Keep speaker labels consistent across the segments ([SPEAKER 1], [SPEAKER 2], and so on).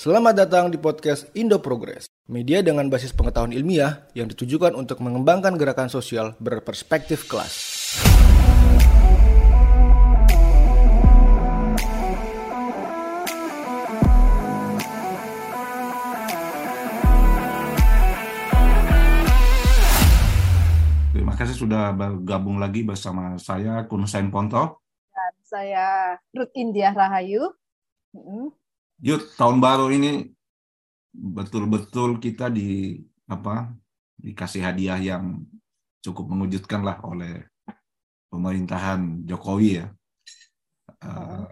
[SPEAKER 1] Selamat datang di podcast Indo Progress, media dengan basis pengetahuan ilmiah yang ditujukan untuk mengembangkan gerakan sosial berperspektif kelas.
[SPEAKER 2] Terima kasih sudah bergabung lagi bersama saya Kunsain Ponto.
[SPEAKER 3] Dan saya Ruth India Rahayu. Mm.
[SPEAKER 2] Yud, tahun baru ini betul-betul kita di apa dikasih hadiah yang cukup mengejutkan lah oleh pemerintahan Jokowi ya. Uh,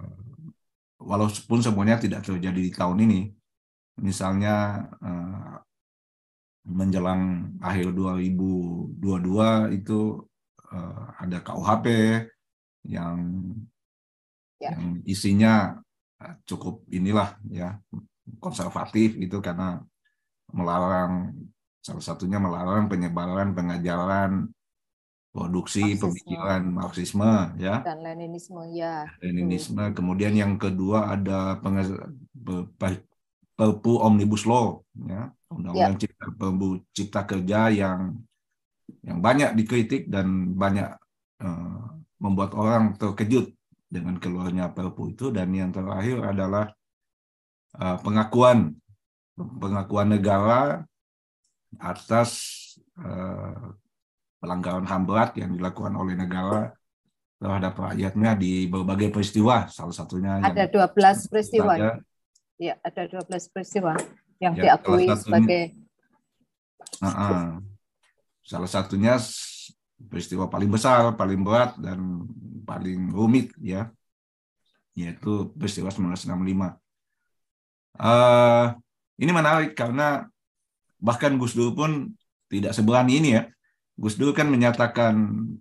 [SPEAKER 2] walaupun semuanya tidak terjadi di tahun ini, misalnya uh, menjelang akhir 2022 itu uh, ada KUHP yang ya. yang isinya cukup inilah ya konservatif itu karena melarang salah satunya melarang penyebaran pengajaran produksi Marxisme. pemikiran Marxisme ya
[SPEAKER 3] dan Leninisme ya
[SPEAKER 2] Leninisme hmm. kemudian yang kedua ada Perpu Omnibus Law ya undang-undang ya. cipta Perpu Cipta Kerja yang yang banyak dikritik dan banyak uh, membuat orang terkejut dengan keluarnya Perpu itu dan yang terakhir adalah uh, pengakuan pengakuan negara atas uh, pelanggaran HAM berat yang dilakukan oleh negara terhadap rakyatnya di berbagai peristiwa salah satunya
[SPEAKER 3] ada yang 12 peristiwa saja. ya ada 12 peristiwa yang ya, diakui satunya, sebagai
[SPEAKER 2] uh -uh. salah satunya peristiwa paling besar, paling berat dan paling rumit ya, yaitu peristiwa 1965. Uh, ini menarik karena bahkan Gus Dur pun tidak seberani ini ya. Gus Dur kan menyatakan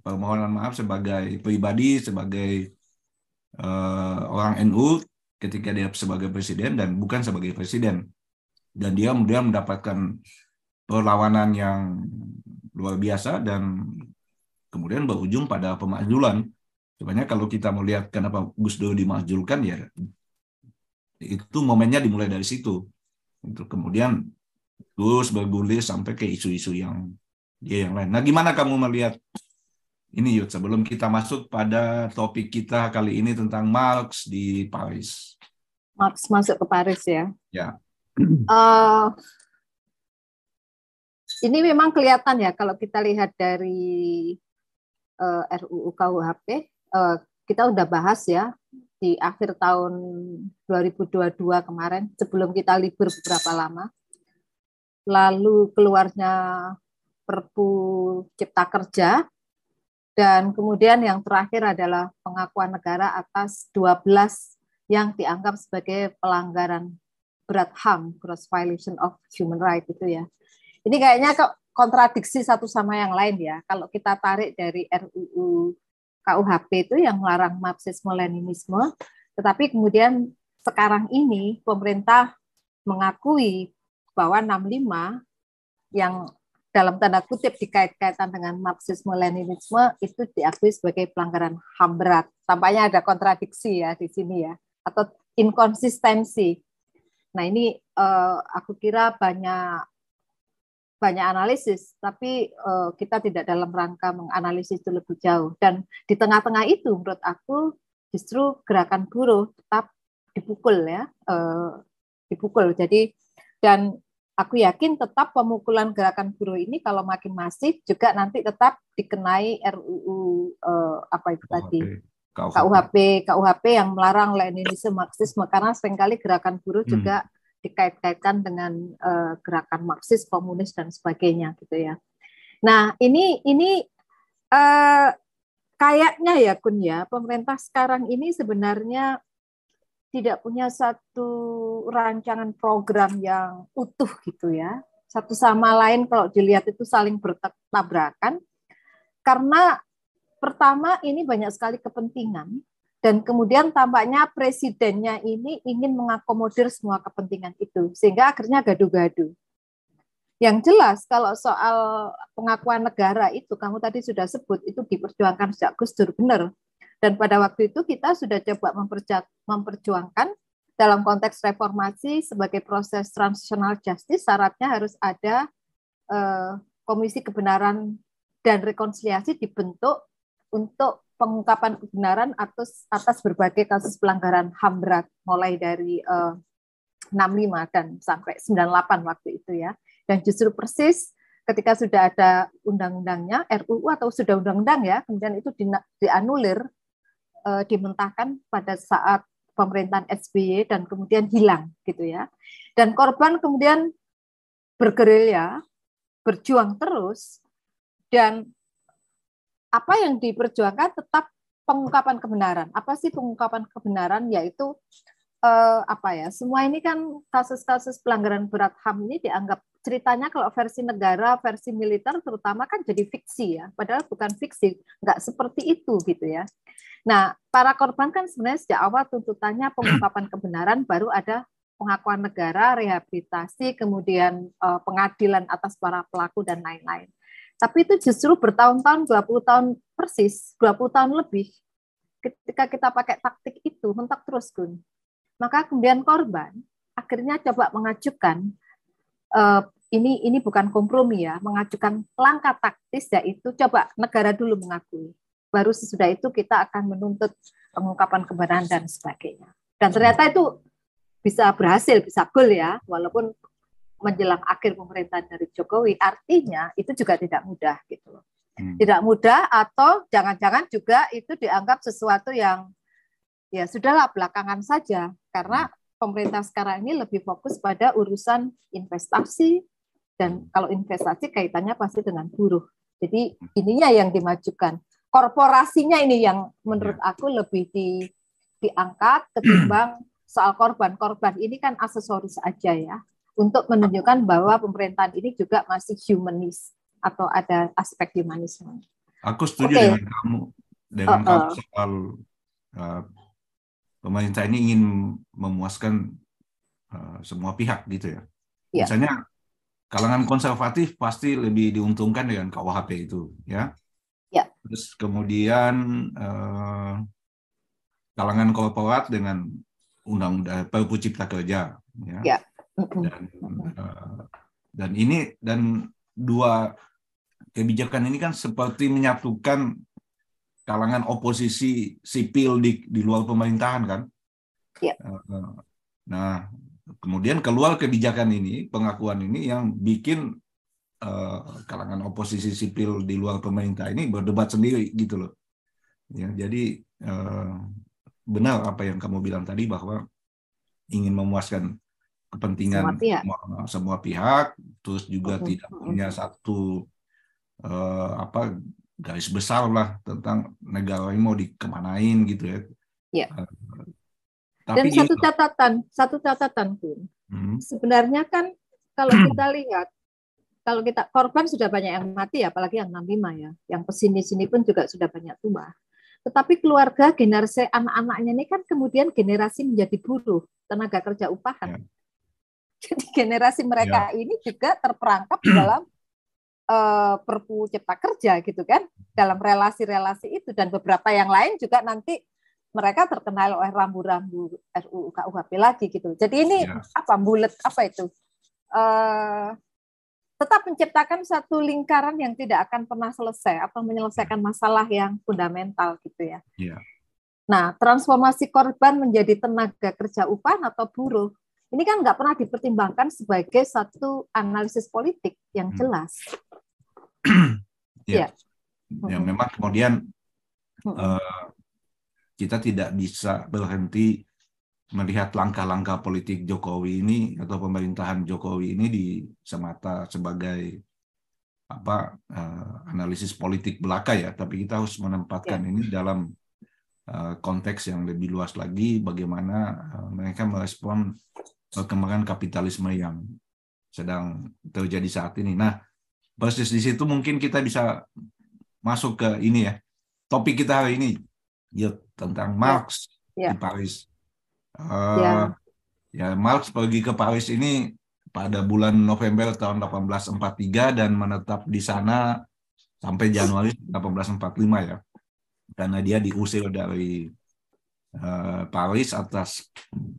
[SPEAKER 2] permohonan maaf sebagai pribadi, sebagai uh, orang NU ketika dia sebagai presiden dan bukan sebagai presiden. Dan dia kemudian mendapatkan perlawanan yang luar biasa dan kemudian berujung pada pemakzulan. Sebenarnya kalau kita melihat kenapa Gus Dur dimakzulkan ya itu momennya dimulai dari situ. Untuk kemudian terus bergulir sampai ke isu-isu yang dia yang lain. Nah, gimana kamu melihat ini Yud sebelum kita masuk pada topik kita kali ini tentang Marx di Paris.
[SPEAKER 3] Marx masuk ke Paris ya.
[SPEAKER 2] Ya.
[SPEAKER 3] Uh, ini memang kelihatan ya kalau kita lihat dari uh, eh, RUU KUHP uh, kita udah bahas ya di akhir tahun 2022 kemarin sebelum kita libur beberapa lama. Lalu keluarnya Perpu Cipta Kerja dan kemudian yang terakhir adalah pengakuan negara atas 12 yang dianggap sebagai pelanggaran berat HAM, gross violation of human right itu ya. Ini kayaknya kok kontradiksi satu sama yang lain ya. Kalau kita tarik dari RUU KUHP itu yang melarang Marxisme Leninisme, tetapi kemudian sekarang ini pemerintah mengakui bahwa 65 yang dalam tanda kutip dikait-kaitan dengan Marxisme Leninisme itu diakui sebagai pelanggaran HAM berat. Tampaknya ada kontradiksi ya di sini ya atau inkonsistensi. Nah, ini uh, aku kira banyak banyak analisis, tapi uh, kita tidak dalam rangka menganalisis itu lebih jauh. Dan di tengah-tengah itu, menurut aku justru gerakan buruh tetap dipukul ya, uh, dipukul. Jadi dan aku yakin tetap pemukulan gerakan buruh ini kalau makin masif juga nanti tetap dikenai RUU uh, eh, apa itu tadi KUHP KUHP yang melarang Leninisme Marxisme karena sering kali gerakan buruh hmm. juga dikait-kaitkan dengan uh, gerakan Marxis, komunis dan sebagainya gitu ya. Nah ini ini uh, kayaknya ya Kun ya pemerintah sekarang ini sebenarnya tidak punya satu rancangan program yang utuh gitu ya. Satu sama lain kalau dilihat itu saling bertabrakan karena pertama ini banyak sekali kepentingan dan kemudian tampaknya presidennya ini ingin mengakomodir semua kepentingan itu, sehingga akhirnya gaduh-gaduh. Yang jelas kalau soal pengakuan negara itu, kamu tadi sudah sebut, itu diperjuangkan sejak Gus Dur, benar. Dan pada waktu itu kita sudah coba memperjuangkan dalam konteks reformasi sebagai proses transitional justice syaratnya harus ada uh, komisi kebenaran dan rekonsiliasi dibentuk untuk pengungkapan kebenaran atas atas berbagai kasus pelanggaran HAM berat mulai dari uh, 65 dan sampai 98 waktu itu ya. Dan justru persis ketika sudah ada undang-undangnya RUU atau sudah undang-undang ya, kemudian itu di, dianulir uh, dimentahkan pada saat pemerintahan SBY dan kemudian hilang gitu ya. Dan korban kemudian bergerilya, berjuang terus dan apa yang diperjuangkan tetap pengungkapan kebenaran. Apa sih pengungkapan kebenaran? Yaitu eh, apa ya? Semua ini kan kasus-kasus pelanggaran berat HAM ini dianggap ceritanya kalau versi negara, versi militer terutama kan jadi fiksi ya. Padahal bukan fiksi, nggak seperti itu gitu ya. Nah, para korban kan sebenarnya sejak awal tuntutannya pengungkapan kebenaran, baru ada pengakuan negara, rehabilitasi, kemudian uh, pengadilan atas para pelaku dan lain-lain. Tapi itu justru bertahun-tahun, 20 tahun persis, 20 tahun lebih. Ketika kita pakai taktik itu, mentok terus, Gun. Maka kemudian korban akhirnya coba mengajukan uh, ini ini bukan kompromi ya, mengajukan langkah taktis yaitu coba negara dulu mengakui baru sesudah itu kita akan menuntut pengungkapan kebenaran dan sebagainya. Dan ternyata itu bisa berhasil, bisa goal ya, walaupun menjelang akhir pemerintahan dari Jokowi, artinya itu juga tidak mudah gitu loh. Hmm. Tidak mudah atau jangan-jangan juga itu dianggap sesuatu yang ya sudahlah belakangan saja karena hmm. pemerintah sekarang ini lebih fokus pada urusan investasi dan kalau investasi kaitannya pasti dengan buruh. Jadi hmm. ininya yang dimajukan korporasinya ini yang menurut aku lebih di, diangkat ketimbang soal korban. Korban ini kan aksesoris aja ya untuk menunjukkan bahwa pemerintahan ini juga masih humanis atau ada aspek humanisme.
[SPEAKER 2] Aku setuju okay. dengan kamu dengan uh, uh. kamu soal uh, pemerintah ini ingin memuaskan uh, semua pihak gitu ya. Yeah. Misalnya kalangan konservatif pasti lebih diuntungkan dengan KUHP itu ya. Ya. Terus kemudian eh, kalangan korporat dengan undang-undang Perpu Cipta Kerja, ya. ya. Dan, eh, dan ini dan dua kebijakan ini kan seperti menyatukan kalangan oposisi sipil di di luar pemerintahan kan. Ya. Eh, nah, kemudian keluar kebijakan ini, pengakuan ini yang bikin uh, kalangan oposisi sipil di luar pemerintah ini berdebat sendiri gitu loh. Ya, jadi uh, benar apa yang kamu bilang tadi bahwa ingin memuaskan kepentingan semua pihak, semua, semua pihak terus juga uh -huh. tidak punya satu uh, apa garis besar lah tentang negara ini mau dikemanain gitu ya.
[SPEAKER 3] Ya. Uh, tapi Dan satu gitu. catatan, satu catatan pun, hmm. sebenarnya kan kalau kita lihat kalau kita korban sudah banyak yang mati apalagi yang 65 ya. Yang pesimis ini pun juga sudah banyak tua. Tetapi keluarga generasi anak-anaknya ini kan kemudian generasi menjadi buruh, tenaga kerja upahan. Ya. Jadi generasi mereka ya. ini juga terperangkap dalam uh, Perpu Cipta Kerja gitu kan, dalam relasi-relasi itu dan beberapa yang lain juga nanti mereka terkenal oleh rambu-rambu RUU KUHP lagi gitu. Jadi ini ya. apa bulat apa itu? Uh, tetap menciptakan satu lingkaran yang tidak akan pernah selesai atau menyelesaikan masalah yang fundamental gitu ya. Yeah. Nah, transformasi korban menjadi tenaga kerja upah atau buruh ini kan nggak pernah dipertimbangkan sebagai satu analisis politik yang hmm. jelas.
[SPEAKER 2] ya. ya, ya memang kemudian uh, kita tidak bisa berhenti melihat langkah-langkah politik Jokowi ini atau pemerintahan Jokowi ini di semata sebagai apa uh, analisis politik belaka ya, tapi kita harus menempatkan ya. ini dalam uh, konteks yang lebih luas lagi bagaimana uh, mereka merespon perkembangan kapitalisme yang sedang terjadi saat ini. Nah, persis di situ mungkin kita bisa masuk ke ini ya. Topik kita hari ini ya tentang ya. Marx ya. di Paris Uh, ya. ya, Marx pergi ke Paris ini pada bulan November tahun 1843 dan menetap di sana sampai Januari 1845 ya. Karena dia diusir dari uh, Paris atas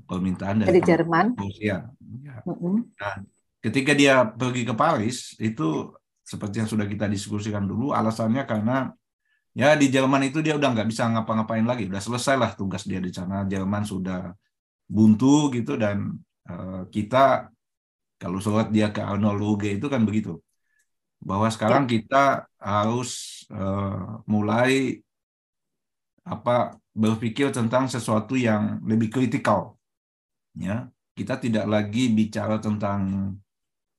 [SPEAKER 2] permintaan
[SPEAKER 3] dari, dari Jerman.
[SPEAKER 2] Rusia. Ya. Nah, ketika dia pergi ke Paris itu seperti yang sudah kita diskusikan dulu alasannya karena ya di Jerman itu dia udah nggak bisa ngapa-ngapain lagi udah selesai lah tugas dia di sana Jerman sudah buntu gitu dan uh, kita kalau surat dia ke Arnold Ruge itu kan begitu bahwa sekarang ya. kita harus uh, mulai apa berpikir tentang sesuatu yang lebih kritikal. Ya kita tidak lagi bicara tentang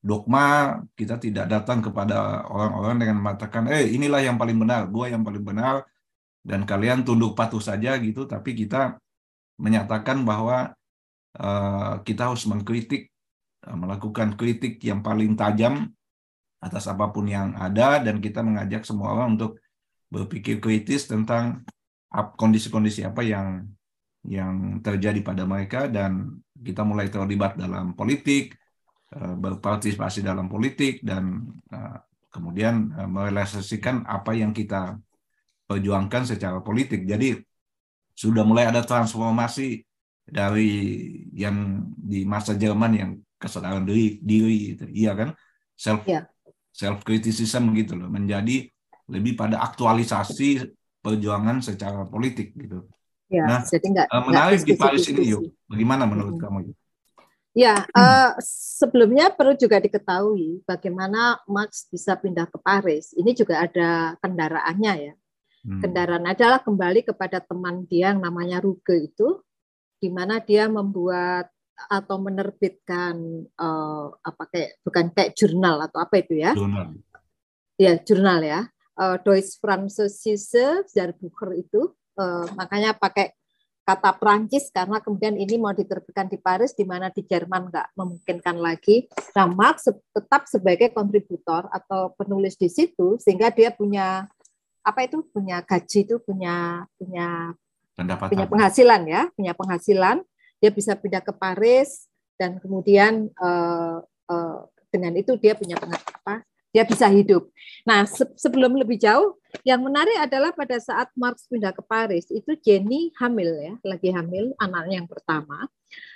[SPEAKER 2] dogma, kita tidak datang kepada orang-orang dengan mengatakan, eh inilah yang paling benar, gua yang paling benar, dan kalian tunduk patuh saja gitu, tapi kita menyatakan bahwa uh, kita harus mengkritik, uh, melakukan kritik yang paling tajam atas apa pun yang ada, dan kita mengajak semua orang untuk berpikir kritis tentang kondisi-kondisi apa yang yang terjadi pada mereka dan kita mulai terlibat dalam politik, Eh, berpartisipasi dalam politik dan eh, kemudian eh, merealisasikan apa yang kita perjuangkan secara politik. Jadi sudah mulai ada transformasi dari yang di masa Jerman yang kesadaran diri, diri itu, iya kan, self yeah. self criticism gitu loh, menjadi lebih pada aktualisasi perjuangan secara politik gitu.
[SPEAKER 3] Ya, nah, jadi enggak,
[SPEAKER 2] menarik enggak di Paris ini yuk, bagaimana menurut hmm. kamu yuk?
[SPEAKER 3] Ya, hmm. uh, sebelumnya perlu juga diketahui bagaimana Max bisa pindah ke Paris. Ini juga ada kendaraannya ya. Hmm. Kendaraan adalah kembali kepada teman dia yang namanya Ruge itu, di mana dia membuat atau menerbitkan uh, apa kayak bukan kayak jurnal atau apa itu ya? Jurnal. Ya, jurnal ya. Uh, Deutsche Französische Jahrbucher itu, uh, makanya pakai kata Prancis karena kemudian ini mau diterbitkan di Paris di mana di Jerman nggak memungkinkan lagi. Nah, Marx tetap sebagai kontributor atau penulis di situ sehingga dia punya apa itu punya gaji itu punya punya Pendapatan. punya penghasilan ya, punya penghasilan. Dia bisa pindah ke Paris dan kemudian uh, uh, dengan itu dia punya apa dia bisa hidup. Nah, se sebelum lebih jauh, yang menarik adalah pada saat Marx pindah ke Paris, itu Jenny hamil ya, lagi hamil anaknya yang pertama.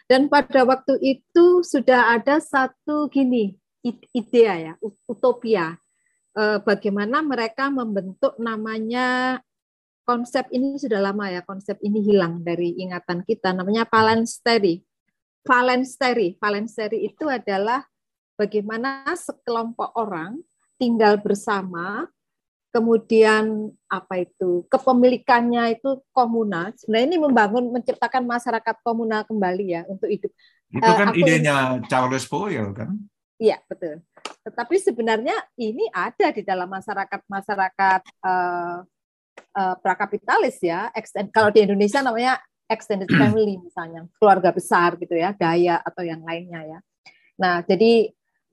[SPEAKER 3] Dan pada waktu itu sudah ada satu gini ide ya, utopia. Eh, bagaimana mereka membentuk namanya konsep ini sudah lama ya, konsep ini hilang dari ingatan kita, namanya Palensteri. Palensteri, Palensteri itu adalah bagaimana sekelompok orang tinggal bersama, kemudian apa itu kepemilikannya itu komunal. Sebenarnya ini membangun menciptakan masyarakat komunal kembali ya untuk hidup.
[SPEAKER 2] Itu kan uh, idenya Charles Fourier kan?
[SPEAKER 3] Iya betul. Tetapi sebenarnya ini ada di dalam masyarakat masyarakat uh, uh, prakapitalis ya. Extend, kalau di Indonesia namanya extended family misalnya, keluarga besar gitu ya, daya atau yang lainnya ya. Nah jadi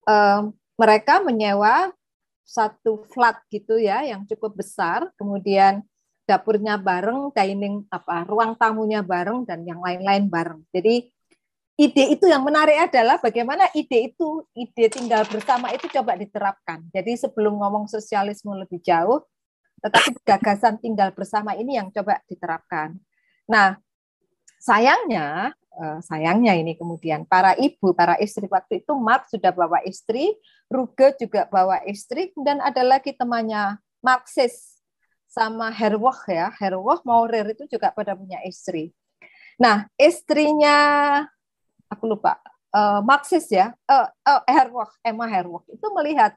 [SPEAKER 3] uh, mereka menyewa satu flat gitu ya yang cukup besar, kemudian dapurnya bareng, dining apa ruang tamunya bareng dan yang lain-lain bareng. Jadi ide itu yang menarik adalah bagaimana ide itu, ide tinggal bersama itu coba diterapkan. Jadi sebelum ngomong sosialisme lebih jauh, tetapi gagasan tinggal bersama ini yang coba diterapkan. Nah, sayangnya Eh, sayangnya ini kemudian para ibu, para istri waktu itu Mark sudah bawa istri, Ruge juga bawa istri, dan ada lagi temannya Marxis sama Herwoch ya, Herwoch Maurer itu juga pada punya istri. Nah, istrinya aku lupa, uh, Marxis ya, uh, uh, Emma Herwoch itu melihat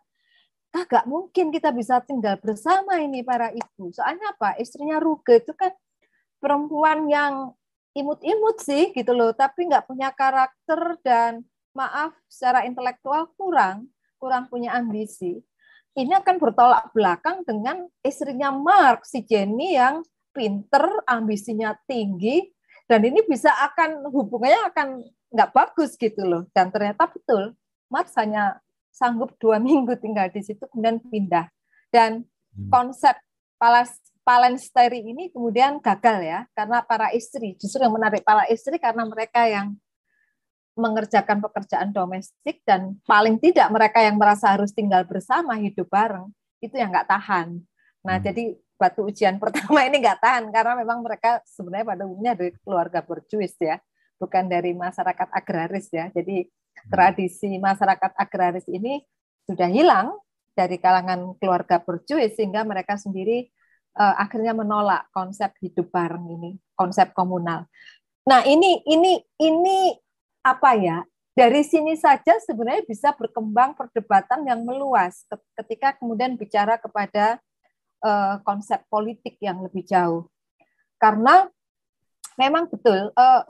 [SPEAKER 3] kagak mungkin kita bisa tinggal bersama ini para ibu. Soalnya apa? Istrinya Ruge itu kan perempuan yang imut-imut sih gitu loh, tapi nggak punya karakter dan maaf secara intelektual kurang, kurang punya ambisi. Ini akan bertolak belakang dengan istrinya Mark, si Jenny yang pinter, ambisinya tinggi, dan ini bisa akan hubungannya akan nggak bagus gitu loh. Dan ternyata betul, Mark hanya sanggup dua minggu tinggal di situ, kemudian pindah. Dan hmm. konsep Palas Palensteri ini kemudian gagal ya karena para istri justru yang menarik para istri karena mereka yang mengerjakan pekerjaan domestik dan paling tidak mereka yang merasa harus tinggal bersama hidup bareng itu yang nggak tahan. Nah hmm. jadi batu ujian pertama ini nggak tahan karena memang mereka sebenarnya pada umumnya dari keluarga berjuis ya, bukan dari masyarakat agraris ya. Jadi hmm. tradisi masyarakat agraris ini sudah hilang dari kalangan keluarga berjuis sehingga mereka sendiri uh, akhirnya menolak konsep hidup bareng ini, konsep komunal. Nah, ini ini ini apa ya? Dari sini saja sebenarnya bisa berkembang perdebatan yang meluas ketika kemudian bicara kepada uh, konsep politik yang lebih jauh. Karena memang betul uh,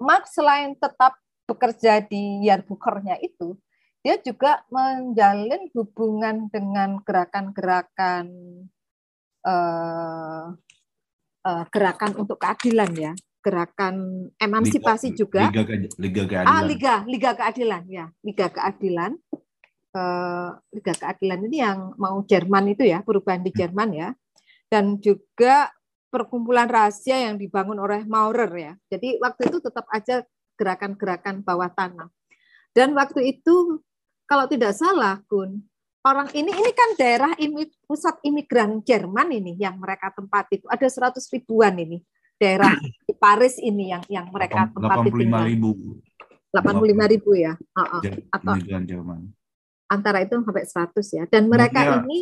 [SPEAKER 3] Marx selain tetap bekerja di Yarbukernya itu, dia juga menjalin hubungan dengan gerakan-gerakan uh, uh, gerakan untuk keadilan ya, gerakan emansipasi liga, juga.
[SPEAKER 2] Liga, liga keadilan.
[SPEAKER 3] Ah, liga, liga keadilan ya, liga keadilan. Uh, liga keadilan ini yang mau Jerman itu ya, perubahan di hmm. Jerman ya, dan juga perkumpulan rahasia yang dibangun oleh Maurer ya. Jadi waktu itu tetap aja gerakan-gerakan bawah tanah. Dan waktu itu kalau tidak salah, Kun, orang ini ini kan daerah imi, pusat imigran Jerman ini yang mereka tempat itu. Ada 100 ribuan ini daerah di Paris ini yang yang mereka tempat itu
[SPEAKER 2] 85 ribu.
[SPEAKER 3] 85 ribu ya? Uh -uh.
[SPEAKER 2] atau Jerman.
[SPEAKER 3] Antara itu sampai 100 ya. Dan mereka umumnya, ini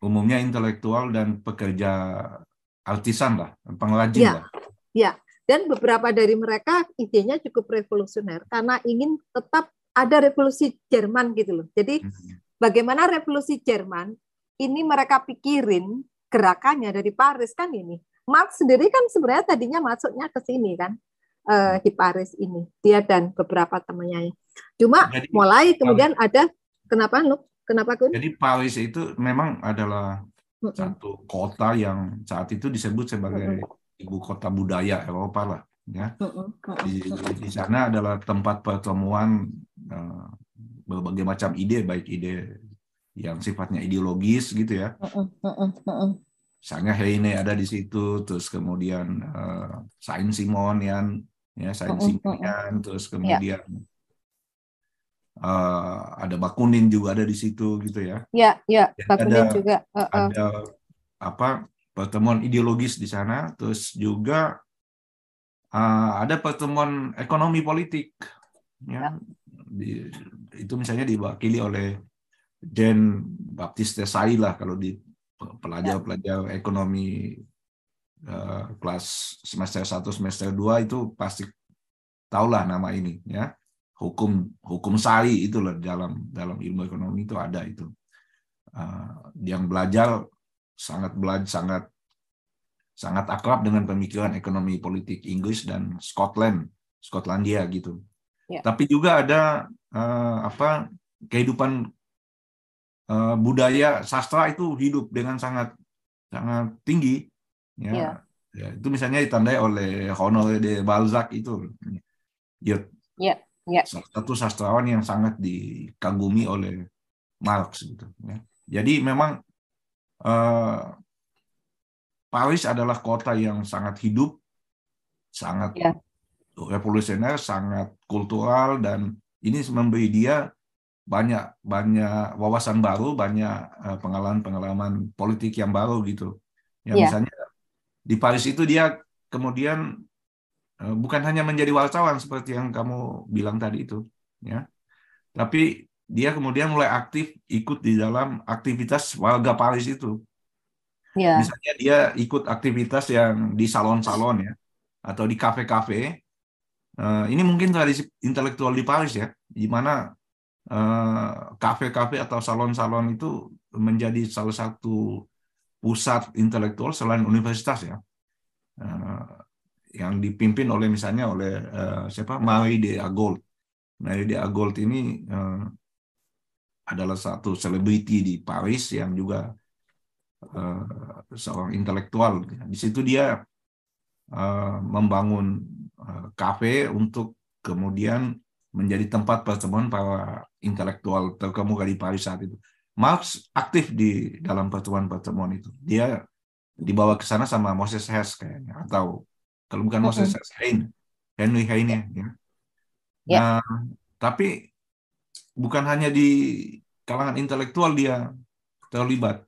[SPEAKER 2] umumnya intelektual dan pekerja artisan lah pengrajin
[SPEAKER 3] ya,
[SPEAKER 2] lah.
[SPEAKER 3] ya. Dan beberapa dari mereka idenya cukup revolusioner karena ingin tetap ada revolusi Jerman gitu loh. Jadi hmm bagaimana revolusi Jerman ini mereka pikirin gerakannya dari Paris kan ini. Marx sendiri kan sebenarnya tadinya masuknya ke sini kan uh, di Paris ini dia dan beberapa temannya. Cuma jadi, mulai kemudian Paris. ada kenapa lu kenapa kun?
[SPEAKER 2] Jadi Paris itu memang adalah -uh. satu kota yang saat itu disebut sebagai ibu kota budaya Eropa lah ya. -uh. Di, di sana adalah tempat pertemuan uh, berbagai macam ide baik ide yang sifatnya ideologis gitu ya. Misalnya Heine ada di situ, terus kemudian uh, Sain Simonian, ya Sain Simonian, terus ya. kemudian uh, ada Bakunin juga ada di situ gitu ya.
[SPEAKER 3] Ya, ya, Bakunin ada, juga. Uh, uh.
[SPEAKER 2] Ada apa pertemuan ideologis di sana, terus juga uh, ada pertemuan ekonomi politik, ya. ya. Di, itu misalnya diwakili oleh Jen Baptiste Sai lah kalau di pelajar-pelajar ekonomi uh, kelas semester 1 semester 2 itu pasti tahulah nama ini ya. Hukum hukum Sai itu loh dalam dalam ilmu ekonomi itu ada itu. Uh, yang belajar sangat belajar sangat sangat akrab dengan pemikiran ekonomi politik Inggris dan Scotland Skotlandia gitu Ya. Tapi juga ada uh, apa kehidupan uh, budaya sastra itu hidup dengan sangat sangat tinggi. Ya. ya. ya itu misalnya ditandai oleh Honoré de Balzac itu.
[SPEAKER 3] Ya. Ya. Ya.
[SPEAKER 2] Satu sastrawan yang sangat dikagumi oleh Marx gitu. Ya. Jadi memang uh, Paris adalah kota yang sangat hidup, sangat ya revolusioner, sangat kultural dan ini memberi dia banyak banyak wawasan baru, banyak eh, pengalaman-pengalaman politik yang baru gitu. Ya, yeah. misalnya di Paris itu dia kemudian eh, bukan hanya menjadi wartawan seperti yang kamu bilang tadi itu, ya. Tapi dia kemudian mulai aktif ikut di dalam aktivitas warga Paris itu. Yeah. Misalnya dia ikut aktivitas yang di salon-salon ya atau di kafe-kafe Uh, ini mungkin tradisi intelektual di Paris ya, di mana uh, kafe-kafe atau salon-salon itu menjadi salah satu pusat intelektual selain universitas ya, uh, yang dipimpin oleh misalnya oleh siapa Marie de Agoult. Marie de Agoult ini adalah satu selebriti di Paris yang juga seorang intelektual. Di situ dia membangun kafe eh, untuk kemudian menjadi tempat pertemuan para intelektual terkemuka di Paris saat itu. Marx aktif di dalam pertemuan-pertemuan itu. Dia dibawa ke sana sama Moses Hess kayaknya atau kalau bukan Moses Hess, Heine, Henry Heine ya. ya. Nah, tapi bukan hanya di kalangan intelektual dia terlibat.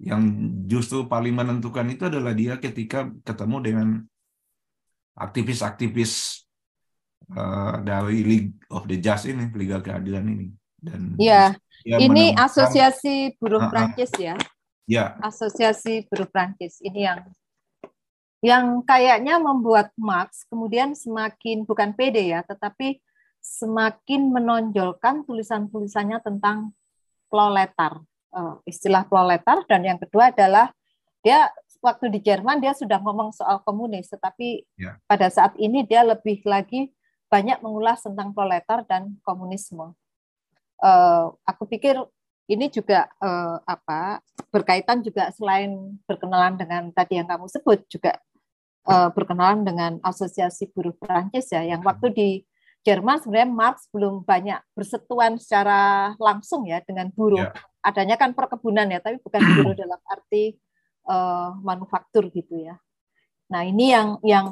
[SPEAKER 2] yang justru paling menentukan itu adalah dia ketika ketemu dengan aktivis-aktivis uh, dari League of the Just ini, Liga Keadilan ini.
[SPEAKER 3] Dan ya, ini asosiasi buruh uh, Prancis ya.
[SPEAKER 2] Ya.
[SPEAKER 3] Asosiasi buruh Prancis ini yang yang kayaknya membuat Marx kemudian semakin bukan pede ya, tetapi semakin menonjolkan tulisan-tulisannya tentang proletar, uh, istilah proletar, dan yang kedua adalah dia waktu di Jerman dia sudah ngomong soal komunis, tetapi ya. pada saat ini dia lebih lagi banyak mengulas tentang proletar dan komunisme. Uh, aku pikir ini juga uh, apa berkaitan juga selain berkenalan dengan tadi yang kamu sebut juga uh, berkenalan dengan Asosiasi Buruh Prancis ya, yang waktu di Jerman sebenarnya Marx belum banyak bersetuan secara langsung ya dengan buruh. Yeah. Adanya kan perkebunan ya, tapi bukan buruh dalam arti uh, manufaktur gitu ya. Nah ini yang yang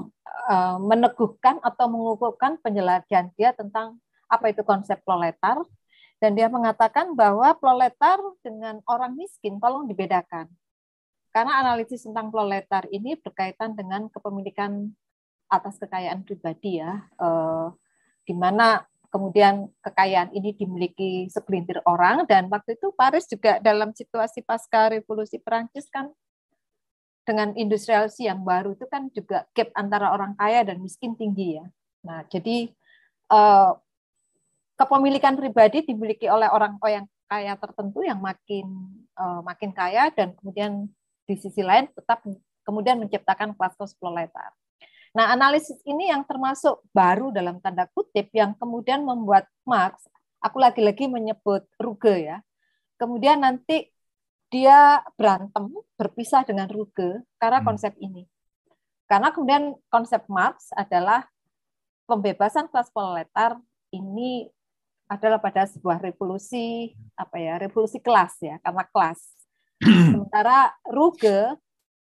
[SPEAKER 3] uh, meneguhkan atau mengukuhkan penjelajahan dia tentang apa itu konsep proletar. Dan dia mengatakan bahwa proletar dengan orang miskin tolong dibedakan. Karena analisis tentang proletar ini berkaitan dengan kepemilikan atas kekayaan pribadi ya, eh, di mana kemudian kekayaan ini dimiliki segelintir orang. Dan waktu itu Paris juga dalam situasi pasca revolusi Perancis kan dengan industrialisasi yang baru itu kan juga gap antara orang kaya dan miskin tinggi ya. Nah, jadi eh, kepemilikan pribadi dimiliki oleh orang yang kaya tertentu yang makin eh, makin kaya dan kemudian di sisi lain tetap kemudian menciptakan kelas-kelas proletar. Nah, analisis ini yang termasuk baru dalam tanda kutip yang kemudian membuat Marx, aku lagi-lagi menyebut Ruge ya, kemudian nanti dia berantem, berpisah dengan Ruge karena hmm. konsep ini. Karena kemudian konsep Marx adalah pembebasan kelas proletar ini adalah pada sebuah revolusi apa ya revolusi kelas ya karena kelas Sementara Ruge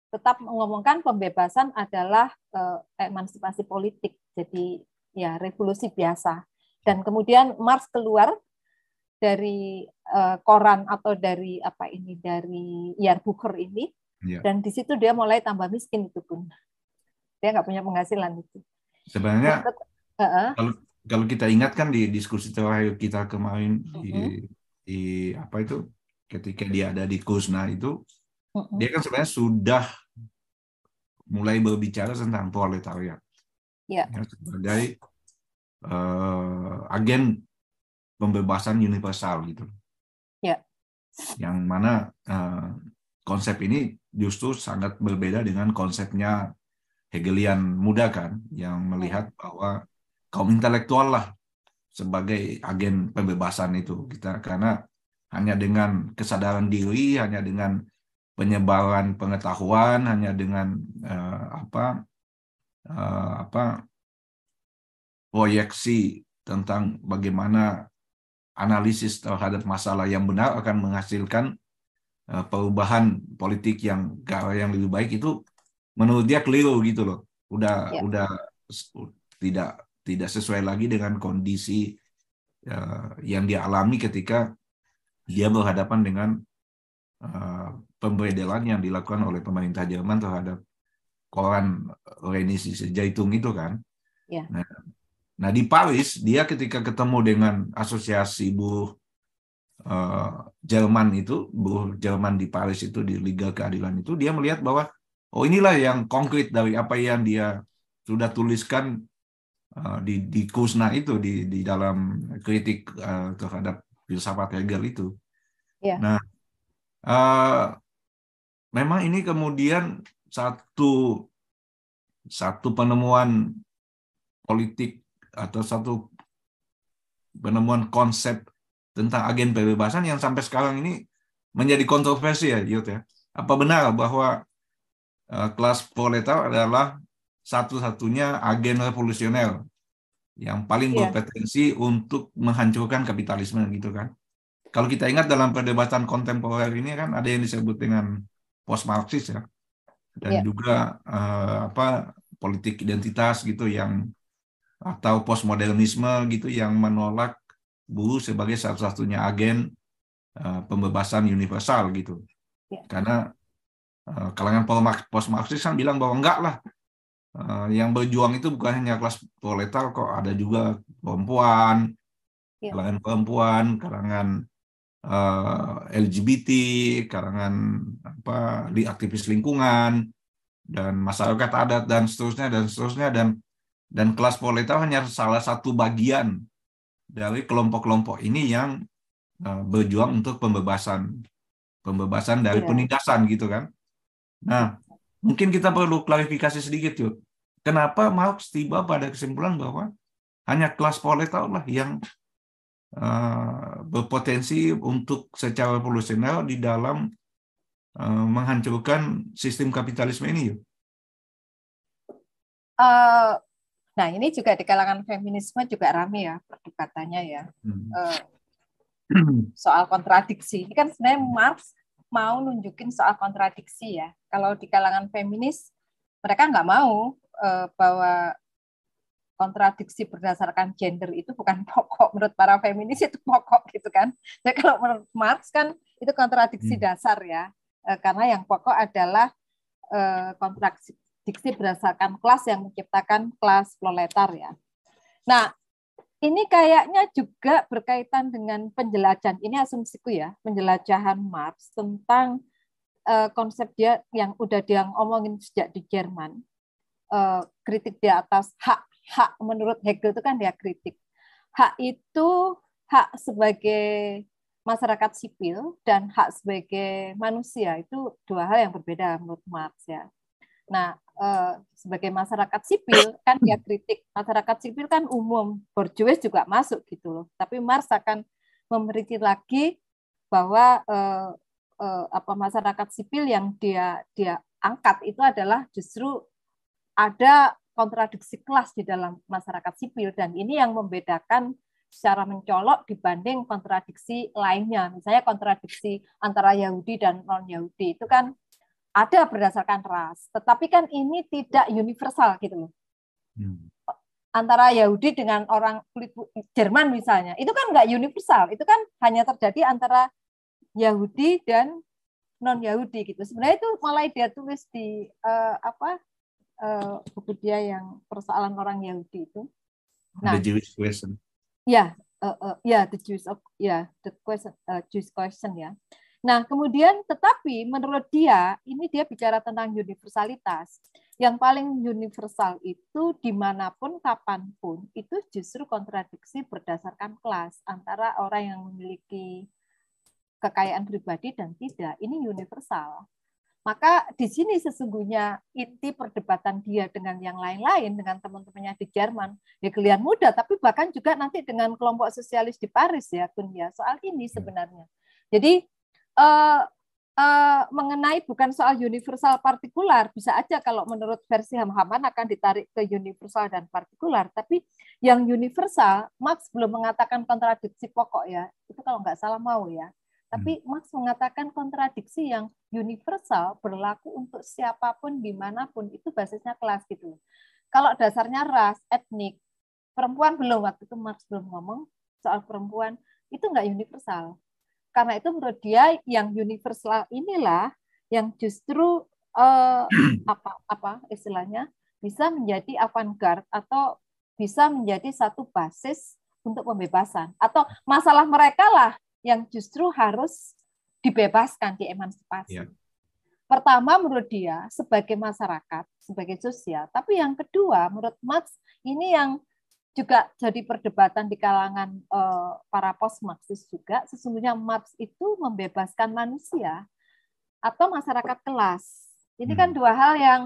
[SPEAKER 3] tetap mengomongkan pembebasan adalah uh, emansipasi politik, jadi ya revolusi biasa. Dan kemudian Marx keluar dari uh, koran atau dari apa ini dari Yarbucher ini, ya. dan di situ dia mulai tambah miskin itu pun. Dia nggak punya penghasilan itu.
[SPEAKER 2] Sebenarnya uh -uh. kalau kalau kita ingat kan di diskusi terakhir kita kemarin uh -huh. di, di apa itu ketika dia ada di Kusna itu uh-uh. dia kan sebenarnya sudah mulai berbicara tentang proletariat
[SPEAKER 3] yeah.
[SPEAKER 2] ya, sebagai uh, agen pembebasan universal gitu.
[SPEAKER 3] Yeah.
[SPEAKER 2] Yang mana uh, konsep ini justru sangat berbeda dengan konsepnya Hegelian muda kan, yang melihat bahwa kaum intelektual lah sebagai agen pembebasan itu kita karena hanya dengan kesadaran diri, hanya dengan penyebaran pengetahuan, hanya dengan uh, apa uh, apa proyeksi tentang bagaimana analisis terhadap masalah yang benar akan menghasilkan uh, perubahan politik yang yang lebih baik itu menurut dia keliru gitu loh. Udah ya. udah tidak tidak sesuai lagi dengan kondisi uh, yang dia alami ketika dia berhadapan dengan uh, pemberedelan yang dilakukan oleh pemerintah Jerman terhadap koran Renisi Jaitung itu kan.
[SPEAKER 3] Ya.
[SPEAKER 2] Nah, nah di Paris dia ketika ketemu dengan asosiasi buruh uh, Jerman itu, buruh Jerman di Paris itu di Liga Keadilan itu dia melihat bahwa oh inilah yang konkret dari apa yang dia sudah tuliskan uh, di di Kusna itu di di dalam kritik uh, terhadap filsafat Hegel itu.
[SPEAKER 3] Ya.
[SPEAKER 2] Nah, uh, memang ini kemudian satu satu penemuan politik atau satu penemuan konsep tentang agen pembebasan yang sampai sekarang ini menjadi kontroversi ya, Yud ya. Apa benar bahwa uh, kelas proletar adalah satu-satunya agen revolusioner yang paling yeah. berpotensi untuk menghancurkan kapitalisme gitu kan. Kalau kita ingat dalam perdebatan kontemporer ini kan ada yang disebut dengan post Marxis ya. Dan yeah. juga uh, apa politik identitas gitu yang atau postmodernisme gitu yang menolak buruh sebagai satu-satunya agen uh, pembebasan universal gitu. Ya. Karena uh, kalangan post Marxis kan bilang bahwa enggak lah, uh, yang berjuang itu bukan hanya kelas proletar kok, ada juga perempuan, ya. kalangan perempuan, kalangan uh, LGBT, kalangan apa di aktivis lingkungan dan masyarakat adat dan seterusnya dan seterusnya dan dan kelas proletar hanya salah satu bagian dari kelompok-kelompok ini yang uh, berjuang untuk pembebasan pembebasan dari yeah. penindasan gitu kan. Nah, mungkin kita perlu klarifikasi sedikit yuk. Kenapa Marx tiba pada kesimpulan bahwa hanya kelas proletar lah yang uh, berpotensi untuk secara revolusioner di dalam uh, menghancurkan sistem kapitalisme ini yuk?
[SPEAKER 3] Uh, Nah, ini juga di kalangan feminisme juga rame ya perdebatannya ya. Hmm. Uh, soal kontradiksi. Ini kan sebenarnya Marx mau nunjukin soal kontradiksi ya. Kalau di kalangan feminis mereka nggak mau uh, bahwa kontradiksi berdasarkan gender itu bukan pokok menurut para feminis itu pokok gitu kan. Jadi kalau menurut Marx kan itu kontradiksi hmm. dasar ya. Uh, karena yang pokok adalah kontradiksi diksi berdasarkan kelas yang menciptakan kelas proletar ya. Nah, ini kayaknya juga berkaitan dengan penjelajahan. Ini asumsiku ya, penjelajahan Marx tentang uh, konsep dia yang udah dia ngomongin sejak di Jerman. Uh, kritik di atas hak hak menurut Hegel itu kan dia kritik. Hak itu hak sebagai masyarakat sipil dan hak sebagai manusia itu dua hal yang berbeda menurut Marx ya. Nah, eh, sebagai masyarakat sipil kan dia kritik masyarakat sipil kan umum, borjuis juga masuk gitu loh. Tapi Mars akan memberi lagi bahwa eh, eh, apa masyarakat sipil yang dia dia angkat itu adalah justru ada kontradiksi kelas di dalam masyarakat sipil dan ini yang membedakan secara mencolok dibanding kontradiksi lainnya. Misalnya kontradiksi antara Yahudi dan non-Yahudi itu kan ada berdasarkan ras, tetapi kan ini tidak universal gitu loh. Hmm. Antara Yahudi dengan orang kulit Jerman misalnya, itu kan nggak universal, itu kan hanya terjadi antara Yahudi dan non Yahudi gitu. Sebenarnya itu malah dia tulis di uh, apa uh, buku dia yang persoalan orang Yahudi itu.
[SPEAKER 2] Nah, the Jewish question.
[SPEAKER 3] Ya, uh, uh, ya the Jewish of ya the question uh, Jewish question ya. Nah, kemudian tetapi menurut dia, ini dia bicara tentang universalitas. Yang paling universal itu di mana pun, kapan pun, itu justru kontradiksi berdasarkan kelas antara orang yang memiliki kekayaan pribadi dan tidak. Ini universal. Maka di sini sesungguhnya inti perdebatan dia dengan yang lain-lain, dengan teman-temannya di Jerman, ya kalian muda, tapi bahkan juga nanti dengan kelompok sosialis di Paris ya, Kun ya, soal ini ya. sebenarnya. Jadi uh, uh, mengenai bukan soal universal partikular bisa aja kalau menurut versi Hamhaman akan ditarik ke universal dan partikular. Tapi yang universal Marx belum mengatakan kontradiksi pokok ya. Itu kalau nggak salah mau ya. Tapi hmm. Marx mengatakan kontradiksi yang universal berlaku untuk siapa pun di mana pun itu basisnya kelas gitu kalau dasarnya ras etnik perempuan belum waktu itu Marx belum ngomong soal perempuan itu nggak universal karena itu menurut dia yang universal inilah yang justru uh, apa apa istilahnya bisa menjadi avant-garde atau bisa menjadi satu basis untuk pembebasan atau masalah mereka lah yang justru harus dibebaskan diemansipasi. Ya. Pertama menurut dia sebagai masyarakat, sebagai sosial, tapi yang kedua menurut Marx ini yang juga jadi perdebatan di kalangan uh, para post Marxis juga sesungguhnya Marx itu membebaskan manusia atau masyarakat kelas. Ini kan hmm. dua hal yang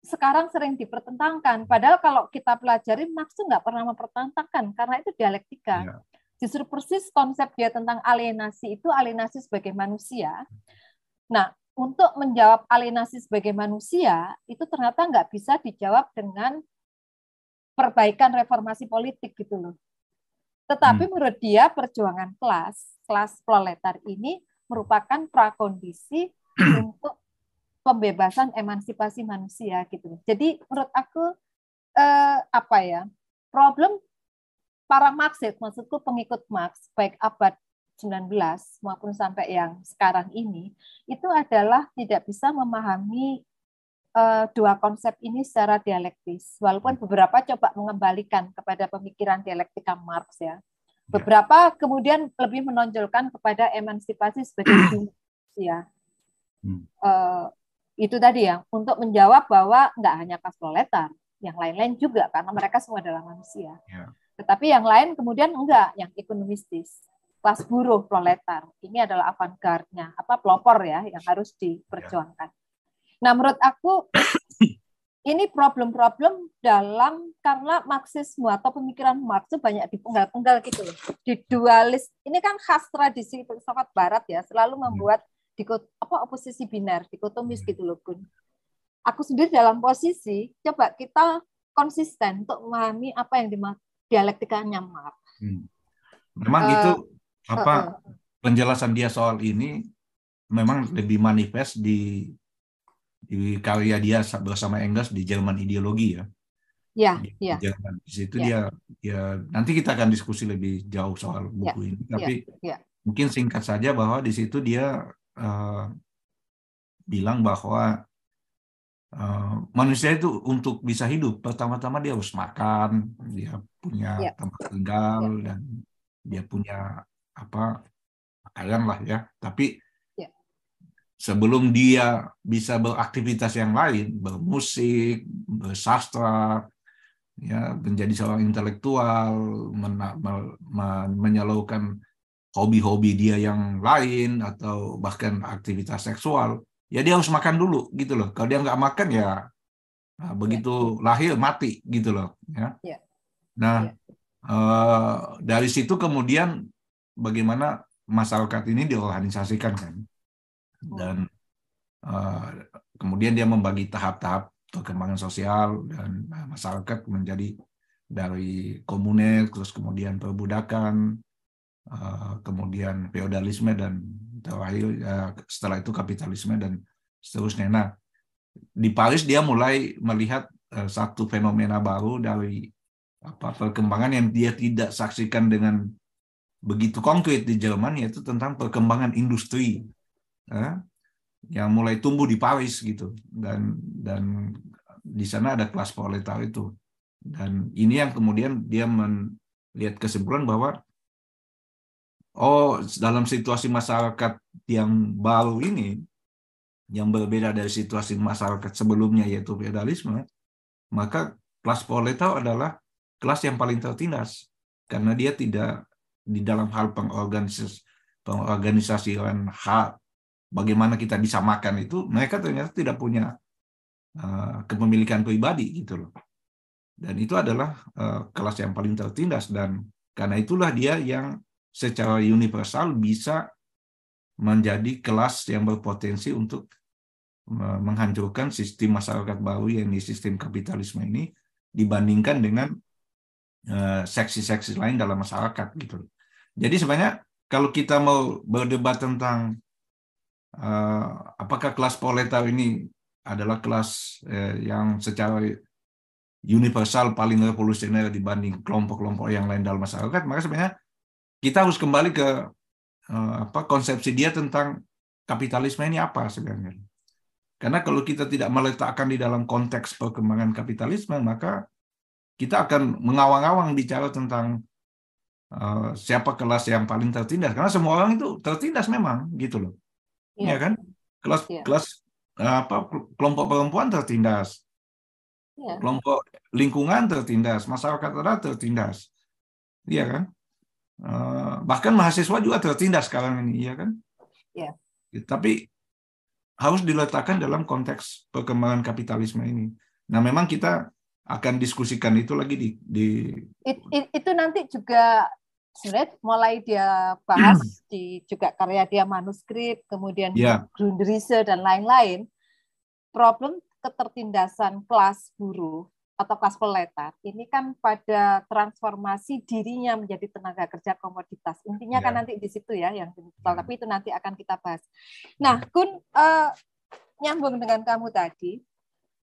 [SPEAKER 3] sekarang sering dipertentangkan. Padahal kalau kita pelajari Marx itu nggak pernah mempertentangkan karena itu dialektika. Ya. Justru persis konsep dia tentang alienasi itu alienasi sebagai manusia. Nah, untuk menjawab alienasi sebagai manusia itu ternyata nggak bisa dijawab dengan perbaikan reformasi politik gitu loh. Tetapi hmm. menurut dia perjuangan kelas, kelas proletar ini merupakan prakondisi untuk pembebasan emansipasi manusia gitu. Jadi menurut aku eh, apa ya? Problem para Marxist, maksudku pengikut Marx, baik abad 19 maupun sampai yang sekarang ini itu adalah tidak bisa memahami uh, dua konsep ini secara dialektis. Walaupun beberapa coba mengembalikan kepada pemikiran dialektika Marx ya. ya. Beberapa kemudian lebih menonjolkan kepada emansipasi sebagai ya. Uh, itu tadi ya untuk menjawab bahwa nggak hanya kelas proletar, yang lain-lain juga karena mereka semua adalah manusia. Ya. Tetapi yang lain kemudian enggak, yang ekonomistis. Kelas buruh proletar. Ini adalah avant-garde-nya, apa pelopor ya yang harus diperjuangkan. Nah, menurut aku ini problem-problem dalam karena Marxisme atau pemikiran Marx itu banyak dipenggal-penggal gitu loh. Di dualis. Ini kan khas tradisi filsafat barat ya, selalu membuat dikot apa oposisi biner, dikotomis gitu loh, Gun. Aku sendiri dalam posisi coba kita konsisten untuk memahami apa yang dialektikanya Marx. Hmm.
[SPEAKER 2] Memang uh, itu apa uh, uh. penjelasan dia soal ini memang lebih manifest di di karya dia bersama Engels di Jerman ideologi ya.
[SPEAKER 3] Ya, di, ya.
[SPEAKER 2] Jerman. Di situ ya. dia ya nanti kita akan diskusi lebih jauh soal buku ya, ini. Tapi ya, ya. mungkin singkat saja bahwa di situ dia uh, bilang bahwa uh, manusia itu untuk bisa hidup pertama-tama dia harus makan, dia punya ya. tempat tinggal ya. dan dia punya apa pakaian lah ya. Tapi sebelum dia bisa beraktivitas yang lain, bermusik, bersastra, ya menjadi seorang intelektual, men men menyalurkan hobi-hobi dia yang lain atau bahkan aktivitas seksual, ya dia harus makan dulu gitu loh. Kalau dia nggak makan ya nah, begitu ya. lahir mati gitu loh. Ya. ya. Nah ya. Eh, dari situ kemudian bagaimana masyarakat ini diorganisasikan kan dan uh, kemudian dia membagi tahap-tahap perkembangan sosial dan uh, masyarakat menjadi dari komuner terus kemudian perbudakan uh, kemudian feodalisme dan terakhir uh, setelah itu kapitalisme dan seterusnya. Nah di Paris dia mulai melihat uh, satu fenomena baru dari apa perkembangan yang dia tidak saksikan dengan begitu konkret di Jerman yaitu tentang perkembangan industri ya, yang mulai tumbuh di Paris gitu. Dan dan di sana ada kelas proletar itu. Dan ini yang kemudian dia melihat kesimpulan bahwa oh dalam situasi masyarakat yang baru ini yang berbeda dari situasi masyarakat sebelumnya yaitu feudalisme maka kelas proletar adalah kelas yang paling tertindas. Karena dia tidak di dalam hal pengorganisasi pengorganisasian hak bagaimana kita bisa makan itu mereka ternyata tidak punya uh, kepemilikan pribadi gitu loh dan itu adalah uh, kelas yang paling tertindas dan karena itulah dia yang secara universal bisa menjadi kelas yang berpotensi untuk menghancurkan sistem masyarakat baru yang di sistem kapitalisme ini dibandingkan dengan seksi-seksi uh, lain dalam masyarakat gitu. Jadi sebenarnya kalau kita mau berdebat tentang apakah kelas proletar ini adalah kelas uh, yang secara universal paling revolusioner dibanding kelompok-kelompok yang lain dalam masyarakat, maka sebenarnya kita harus kembali ke uh, apa konsepsi dia tentang kapitalisme ini apa sebenarnya. Karena kalau kita tidak meletakkan di dalam konteks perkembangan kapitalisme, maka kita akan mengawang-awang bicara tentang uh, siapa kelas yang paling tertindas. Karena semua orang itu tertindas memang, gitu loh ya, ya kan? Kelas ya. kelas apa kelompok perempuan tertindas. Ya. Kelompok lingkungan tertindas, masyarakat adat tertindas. Iya kan? Uh, bahkan mahasiswa juga tertindas sekarang ini, iya kan? Ya. Tapi harus diletakkan dalam konteks perkembangan kapitalisme ini. Nah, memang kita akan diskusikan itu lagi di, di...
[SPEAKER 3] It, it, itu nanti juga sebenarnya mulai dia bahas hmm. di juga karya dia manuskrip, kemudian yeah. Grundrisse dan lain-lain, problem ketertindasan kelas buruh atau kelas proletar ini kan pada transformasi dirinya menjadi tenaga kerja komoditas. Intinya yeah. kan ya. nanti di situ ya yang yeah. tapi itu nanti akan kita bahas. Nah, Kun uh, nyambung dengan kamu tadi,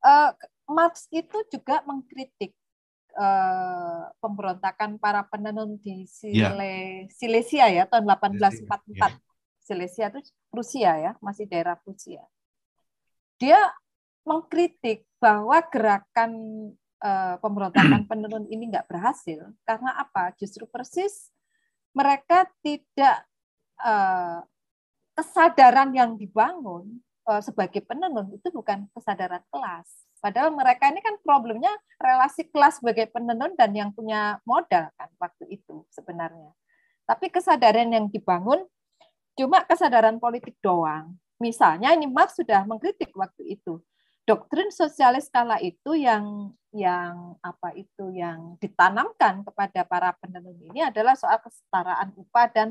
[SPEAKER 3] uh, Marx itu juga mengkritik uh, pemberontakan para penenun di Sile, ya. Silesia ya tahun 1844. Ya. Silesia itu Rusia ya, masih daerah Rusia. Dia mengkritik bahwa gerakan uh, pemberontakan penenun ini nggak berhasil karena apa? Justru persis mereka tidak uh, kesadaran yang dibangun uh, sebagai penenun itu bukan kesadaran kelas Padahal mereka ini kan problemnya relasi kelas sebagai penenun dan yang punya modal kan waktu itu sebenarnya. Tapi kesadaran yang dibangun cuma kesadaran politik doang. Misalnya ini Marx sudah mengkritik waktu itu. Doktrin sosialis kala itu yang yang apa itu yang ditanamkan kepada para penenun ini adalah soal kesetaraan upah dan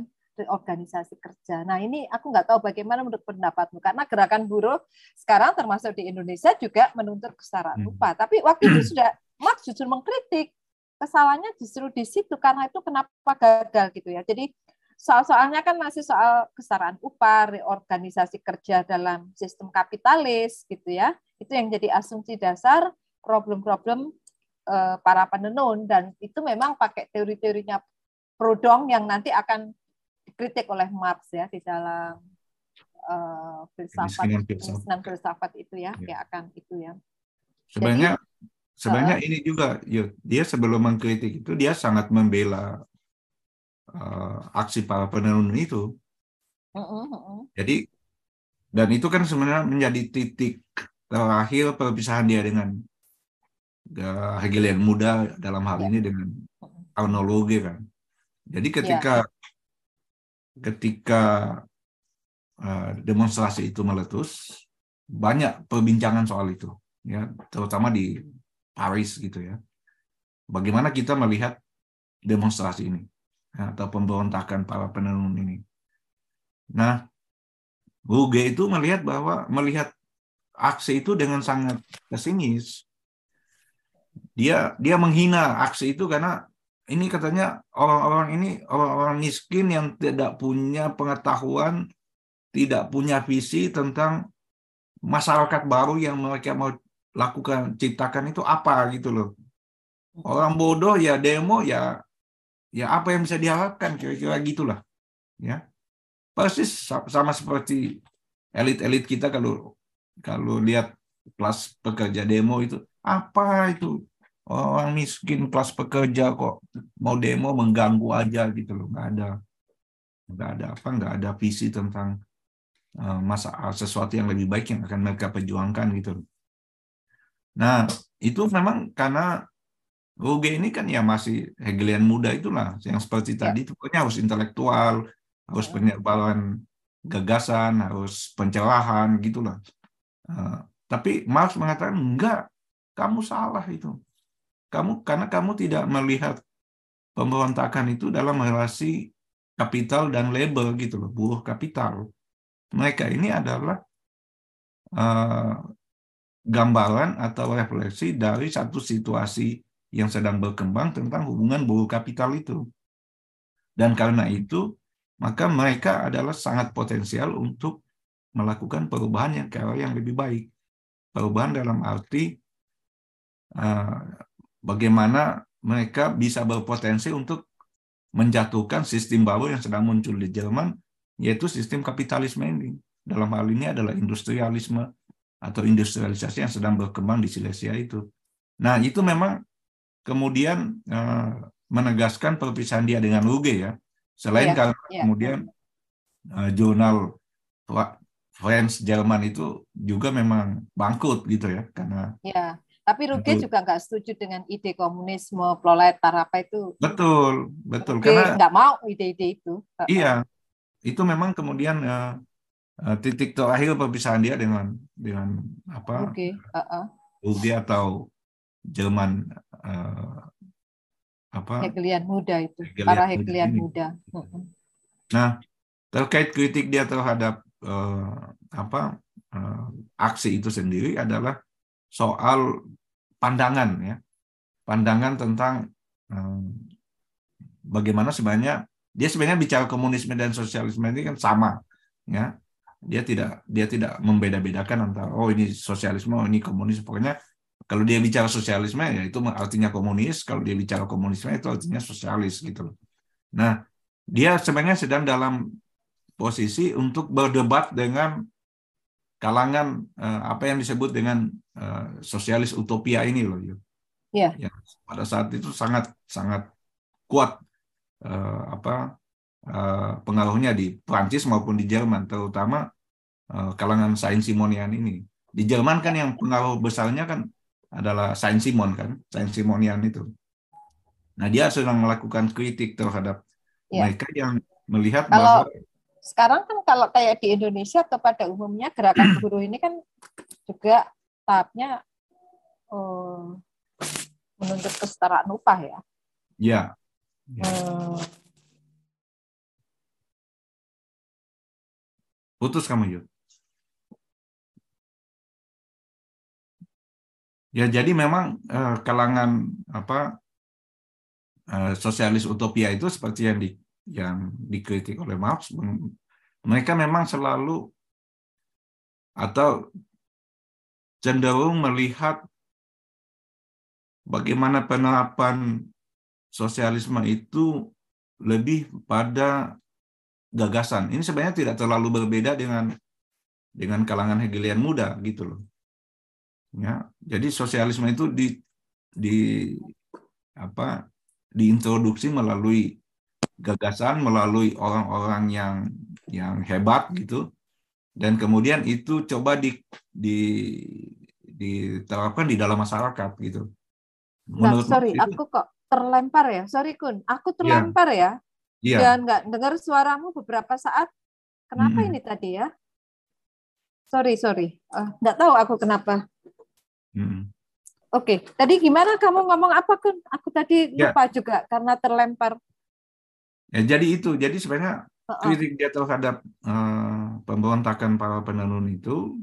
[SPEAKER 3] organisasi kerja. Nah ini aku nggak tahu bagaimana menurut pendapatmu karena gerakan buruh sekarang termasuk di Indonesia juga menuntut kesetaraan hmm. upah. Tapi waktu itu sudah Marx justru mengkritik kesalahannya justru di situ karena itu kenapa gagal gitu ya. Jadi soal-soalnya kan masih soal kesetaraan upah, reorganisasi kerja dalam sistem kapitalis gitu ya. Itu yang jadi asumsi dasar problem-problem eh, para penenun dan itu memang pakai teori-teorinya Prodong yang nanti akan dikritik oleh Marx ya di dalam uh, filsafat kemiskinan filsafat itu ya, ya. dia akan itu ya.
[SPEAKER 2] Sebenarnya Jadi, sebenarnya uh, ini juga yuk, dia sebelum mengkritik itu dia sangat membela uh, aksi para penenun itu. Uh, uh, uh. Jadi dan itu kan sebenarnya menjadi titik terakhir perpisahan dia dengan Hegelian muda dalam hal ya. ini dengan kronologi kan. Jadi ketika ya ketika uh, demonstrasi itu meletus, banyak perbincangan soal itu, ya, terutama di Paris gitu ya. Bagaimana kita melihat demonstrasi ini ya, atau pemberontakan para penenun ini. Nah, Ruge itu melihat bahwa melihat aksi itu dengan sangat pesimis. Dia dia menghina aksi itu karena ini katanya orang-orang ini orang-orang miskin yang tidak punya pengetahuan, tidak punya visi tentang masyarakat baru yang mereka mau lakukan ciptakan itu apa gitu loh. Orang bodoh ya demo ya ya apa yang bisa diharapkan kira-kira gitulah. Ya. Persis sama seperti elit-elit kita kalau kalau lihat kelas pekerja demo itu apa itu orang miskin kelas pekerja kok mau demo mengganggu aja gitu loh nggak ada nggak ada apa nggak ada visi tentang uh, masa sesuatu yang lebih baik yang akan mereka perjuangkan gitu loh. nah itu memang karena Ruge ini kan ya masih Hegelian muda itulah yang seperti ya. tadi itu pokoknya harus intelektual harus ya. penyebaran gagasan harus pencerahan gitulah uh, tapi Marx mengatakan enggak kamu salah itu kamu karena kamu tidak melihat pemberontakan itu dalam relasi kapital dan label gitu loh, buruh kapital. Mereka ini adalah uh, gambaran atau refleksi dari satu situasi yang sedang berkembang tentang hubungan buruh kapital itu. Dan karena itu, maka mereka adalah sangat potensial untuk melakukan perubahan yang ke arah yang lebih baik. Perubahan dalam arti uh, bagaimana mereka bisa berpotensi untuk menjatuhkan sistem baru yang sedang muncul di Jerman, yaitu sistem kapitalisme ini. Dalam hal ini adalah industrialisme atau industrialisasi yang sedang berkembang di Silesia itu. Nah, itu memang kemudian uh, menegaskan perpisahan dia dengan Ruge ya. Selain yeah, karena yeah. kemudian uh, jurnal French Jerman itu juga memang bangkrut gitu ya karena
[SPEAKER 3] yeah. Tapi Ruge juga nggak setuju dengan ide komunisme, proletar apa itu.
[SPEAKER 2] Betul, betul.
[SPEAKER 3] Ruge Karena nggak mau ide-ide itu.
[SPEAKER 2] Iya, itu memang kemudian uh, uh, titik terakhir perpisahan dia dengan dengan apa?
[SPEAKER 3] Ruge, uh -uh.
[SPEAKER 2] Ruge atau Jerman uh, apa?
[SPEAKER 3] Hegelian muda itu, Hegelian para Hegelian muda. muda.
[SPEAKER 2] Nah, terkait kritik dia terhadap uh, apa uh, aksi itu sendiri adalah soal pandangan ya. Pandangan tentang um, bagaimana sebenarnya dia sebenarnya bicara komunisme dan sosialisme ini kan sama ya. Dia tidak dia tidak membeda-bedakan antara oh ini sosialisme oh ini komunis pokoknya kalau dia bicara sosialisme ya itu artinya komunis, kalau dia bicara komunisme itu artinya sosialis gitu loh. Nah, dia sebenarnya sedang dalam posisi untuk berdebat dengan kalangan uh, apa yang disebut dengan uh, sosialis utopia ini loh.
[SPEAKER 3] Yeah.
[SPEAKER 2] Ya, pada saat itu sangat sangat kuat uh, apa uh, pengaruhnya di Prancis maupun di Jerman, terutama uh, kalangan Saint Simonian ini. Di Jerman kan yang pengaruh besarnya kan adalah Saint Simon kan, Saint Simonian itu. Nah dia sedang melakukan kritik terhadap yeah. mereka yang melihat
[SPEAKER 3] Kalau bahwa sekarang kan kalau kayak di Indonesia atau pada umumnya gerakan buruh ini kan juga tahapnya uh, menuntut kesetaraan upah ya.
[SPEAKER 2] Ya.
[SPEAKER 3] ya. Hmm.
[SPEAKER 2] Putus kamu Yud. Ya jadi memang uh, kalangan apa uh, sosialis utopia itu seperti yang di yang dikritik oleh Marx, mereka memang selalu atau cenderung melihat bagaimana penerapan sosialisme itu lebih pada gagasan. Ini sebenarnya tidak terlalu berbeda dengan dengan kalangan Hegelian muda gitu loh. Ya, jadi sosialisme itu di di apa diintroduksi melalui gagasan melalui orang-orang yang yang hebat gitu dan kemudian itu coba di, di diterapkan di dalam masyarakat gitu.
[SPEAKER 3] Menurut nah, sorry, itu, aku kok terlempar ya. Sorry Kun, aku iya. terlempar ya. ya. Dan nggak dengar suaramu beberapa saat. Kenapa hmm. ini tadi ya? Sorry, sorry. Uh, nggak tahu aku kenapa. Hmm. Oke, okay. tadi gimana kamu ngomong apa Kun? Aku tadi ya. lupa ya. juga karena terlempar.
[SPEAKER 2] Ya, jadi itu, jadi sebenarnya kritik dia terhadap uh, pemberontakan para penenun itu,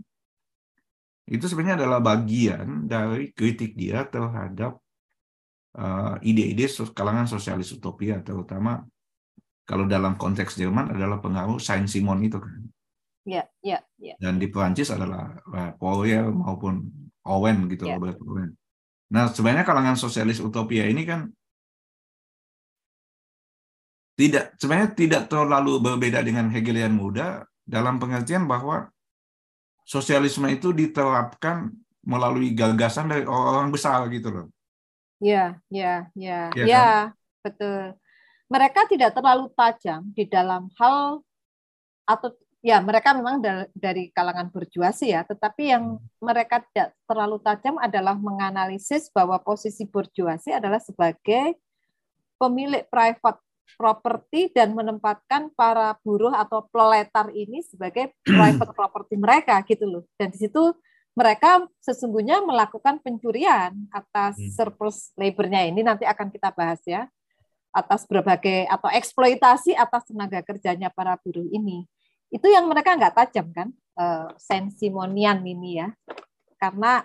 [SPEAKER 2] itu sebenarnya adalah bagian dari kritik dia terhadap uh, ide-ide kalangan sosialis utopia, terutama kalau dalam konteks Jerman adalah pengaruh Saint Simon itu kan.
[SPEAKER 3] Ya, ya, ya.
[SPEAKER 2] Dan di Perancis adalah uh, Fourier maupun Owen gitu, ya. Robert Owen. Nah, sebenarnya kalangan sosialis utopia ini kan tidak sebenarnya tidak terlalu berbeda dengan Hegelian muda dalam pengertian bahwa sosialisme itu diterapkan melalui gagasan dari orang-orang besar gitu loh.
[SPEAKER 3] Ya, ya, ya, ya, ya kan? betul. Mereka tidak terlalu tajam di dalam hal atau ya mereka memang dari kalangan berjuasi ya, tetapi yang hmm. mereka tidak terlalu tajam adalah menganalisis bahwa posisi berjuasi adalah sebagai pemilik private properti dan menempatkan para buruh atau proletar ini sebagai private property mereka gitu loh. Dan di situ mereka sesungguhnya melakukan pencurian atas hmm. surplus labornya ini nanti akan kita bahas ya atas berbagai atau eksploitasi atas tenaga kerjanya para buruh ini. Itu yang mereka nggak tajam kan, uh, sensimonian ini ya. Karena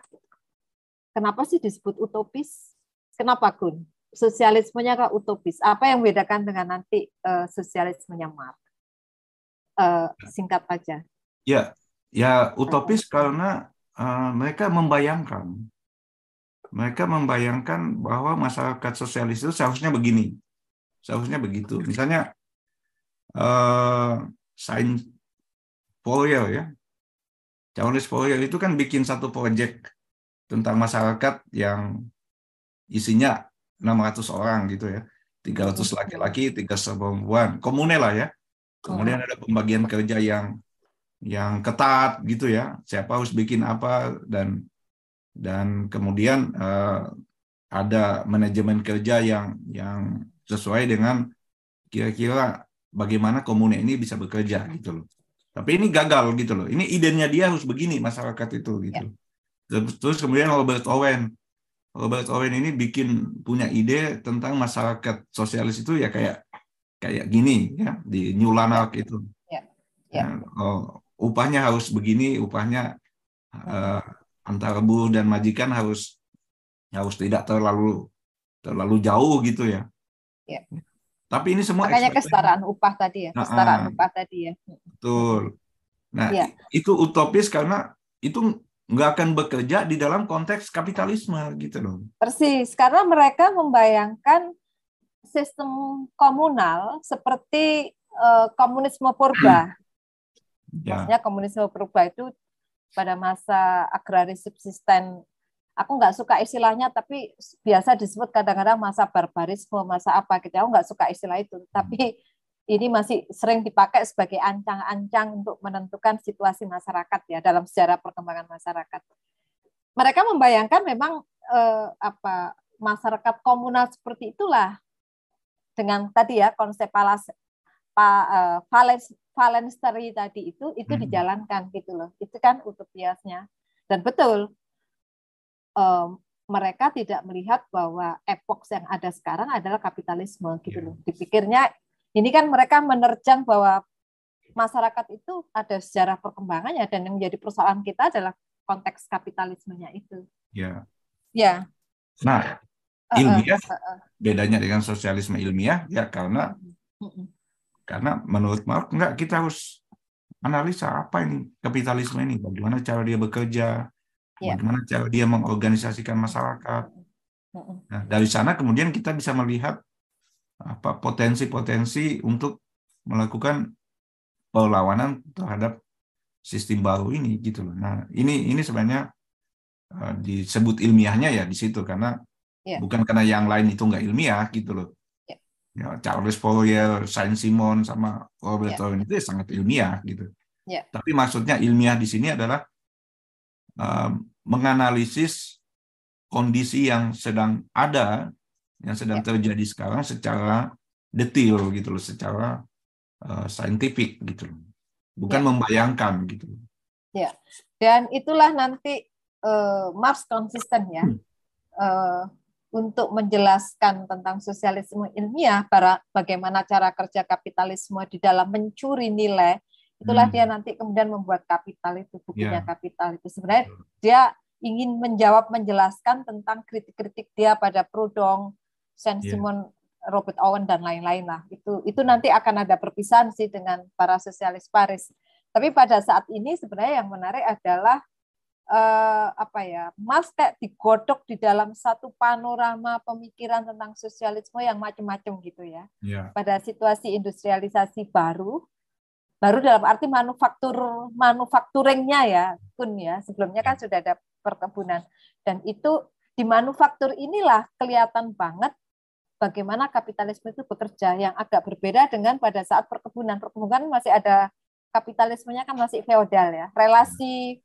[SPEAKER 3] kenapa sih disebut utopis? Kenapa Kun? Sosialismenya ke utopis. Apa yang membedakan dengan nanti uh, sosialismenya Marx? Uh, singkat aja.
[SPEAKER 2] Ya, ya utopis karena uh, mereka membayangkan, mereka membayangkan bahwa masyarakat sosialis itu seharusnya begini, seharusnya begitu. Misalnya uh, Saint Fourier ya, Charles Fourier itu kan bikin satu proyek tentang masyarakat yang isinya 600 orang gitu ya. 300 laki-laki, 300 perempuan. Komune lah ya. Kemudian ada pembagian kerja yang yang ketat gitu ya. Siapa harus bikin apa dan dan kemudian uh, ada manajemen kerja yang yang sesuai dengan kira-kira bagaimana komune ini bisa bekerja gitu loh. Tapi ini gagal gitu loh. Ini idenya dia harus begini masyarakat itu gitu. Ya. Terus kemudian Robert Owen Robert Owen ini bikin punya ide tentang masyarakat sosialis itu ya kayak kayak gini ya di New Lanark itu. Ya. Ya. Oh, upahnya harus begini, upahnya uh, antara buruh dan majikan harus harus tidak terlalu terlalu jauh gitu ya.
[SPEAKER 3] ya.
[SPEAKER 2] Tapi ini semua
[SPEAKER 3] makanya kesetaraan upah tadi ya, kesetaraan upah tadi ya.
[SPEAKER 2] Betul. Nah, ya. itu utopis karena itu nggak akan bekerja di dalam konteks kapitalisme gitu loh.
[SPEAKER 3] Persis, karena mereka membayangkan sistem komunal seperti uh, komunisme purba. Ya. Maksudnya komunisme purba itu pada masa agraris subsisten. Aku nggak suka istilahnya, tapi biasa disebut kadang-kadang masa barbarisme, masa apa gitu. Aku nggak suka istilah itu, tapi ini masih sering dipakai sebagai ancang-ancang untuk menentukan situasi masyarakat ya dalam sejarah perkembangan masyarakat. Mereka membayangkan memang eh, apa masyarakat komunal seperti itulah dengan tadi ya konsep palas pa, uh, valens valensteri tadi itu itu hmm. dijalankan gitu loh. Itu kan utopiasnya. Dan betul um, mereka tidak melihat bahwa epok yang ada sekarang adalah kapitalisme gitu yeah. loh. Dipikirnya ini kan mereka menerjang bahwa masyarakat itu ada sejarah perkembangannya dan yang menjadi persoalan kita adalah konteks kapitalismenya itu.
[SPEAKER 2] Ya.
[SPEAKER 3] Ya.
[SPEAKER 2] Nah, ilmiah uh, uh, uh, bedanya dengan sosialisme ilmiah ya karena uh, uh. karena menurut Mark enggak kita harus analisa apa ini kapitalisme ini, bagaimana cara dia bekerja, yeah. bagaimana cara dia mengorganisasikan masyarakat. Nah, dari sana kemudian kita bisa melihat apa potensi-potensi untuk melakukan perlawanan terhadap sistem baru ini gitu loh. Nah, ini ini sebenarnya uh, disebut ilmiahnya ya di situ karena yeah. bukan karena yang lain itu nggak ilmiah gitu loh. Yeah. Ya, Charles Fourier, Saint Simon sama Robert yeah. itu ya sangat ilmiah gitu. Yeah. Tapi maksudnya ilmiah di sini adalah uh, menganalisis kondisi yang sedang ada yang sedang ya. terjadi sekarang secara detail gitu loh, secara uh, saintifik gitu loh. Bukan ya. membayangkan gitu.
[SPEAKER 3] Ya. Dan itulah nanti uh, Mars konsisten ya. Hmm. Uh, untuk menjelaskan tentang sosialisme ilmiah, para, bagaimana cara kerja kapitalisme di dalam mencuri nilai, itulah hmm. dia nanti kemudian membuat kapital itu bukunya yeah. kapital itu sebenarnya dia ingin menjawab menjelaskan tentang kritik-kritik dia pada Proudhon, Saint yeah. Simon Robert Owen dan lain-lain lah itu itu nanti akan ada perpisahan sih dengan para sosialis Paris tapi pada saat ini sebenarnya yang menarik adalah eh, apa ya Mas kayak digodok di dalam satu panorama pemikiran tentang sosialisme yang macam-macam gitu ya yeah. pada situasi industrialisasi baru baru dalam arti manufaktur manufakturingnya ya kun ya sebelumnya kan ya. sudah ada perkebunan dan itu di manufaktur inilah kelihatan banget bagaimana kapitalisme itu bekerja yang agak berbeda dengan pada saat perkebunan. Perkebunan masih ada kapitalismenya kan masih feodal ya. Relasi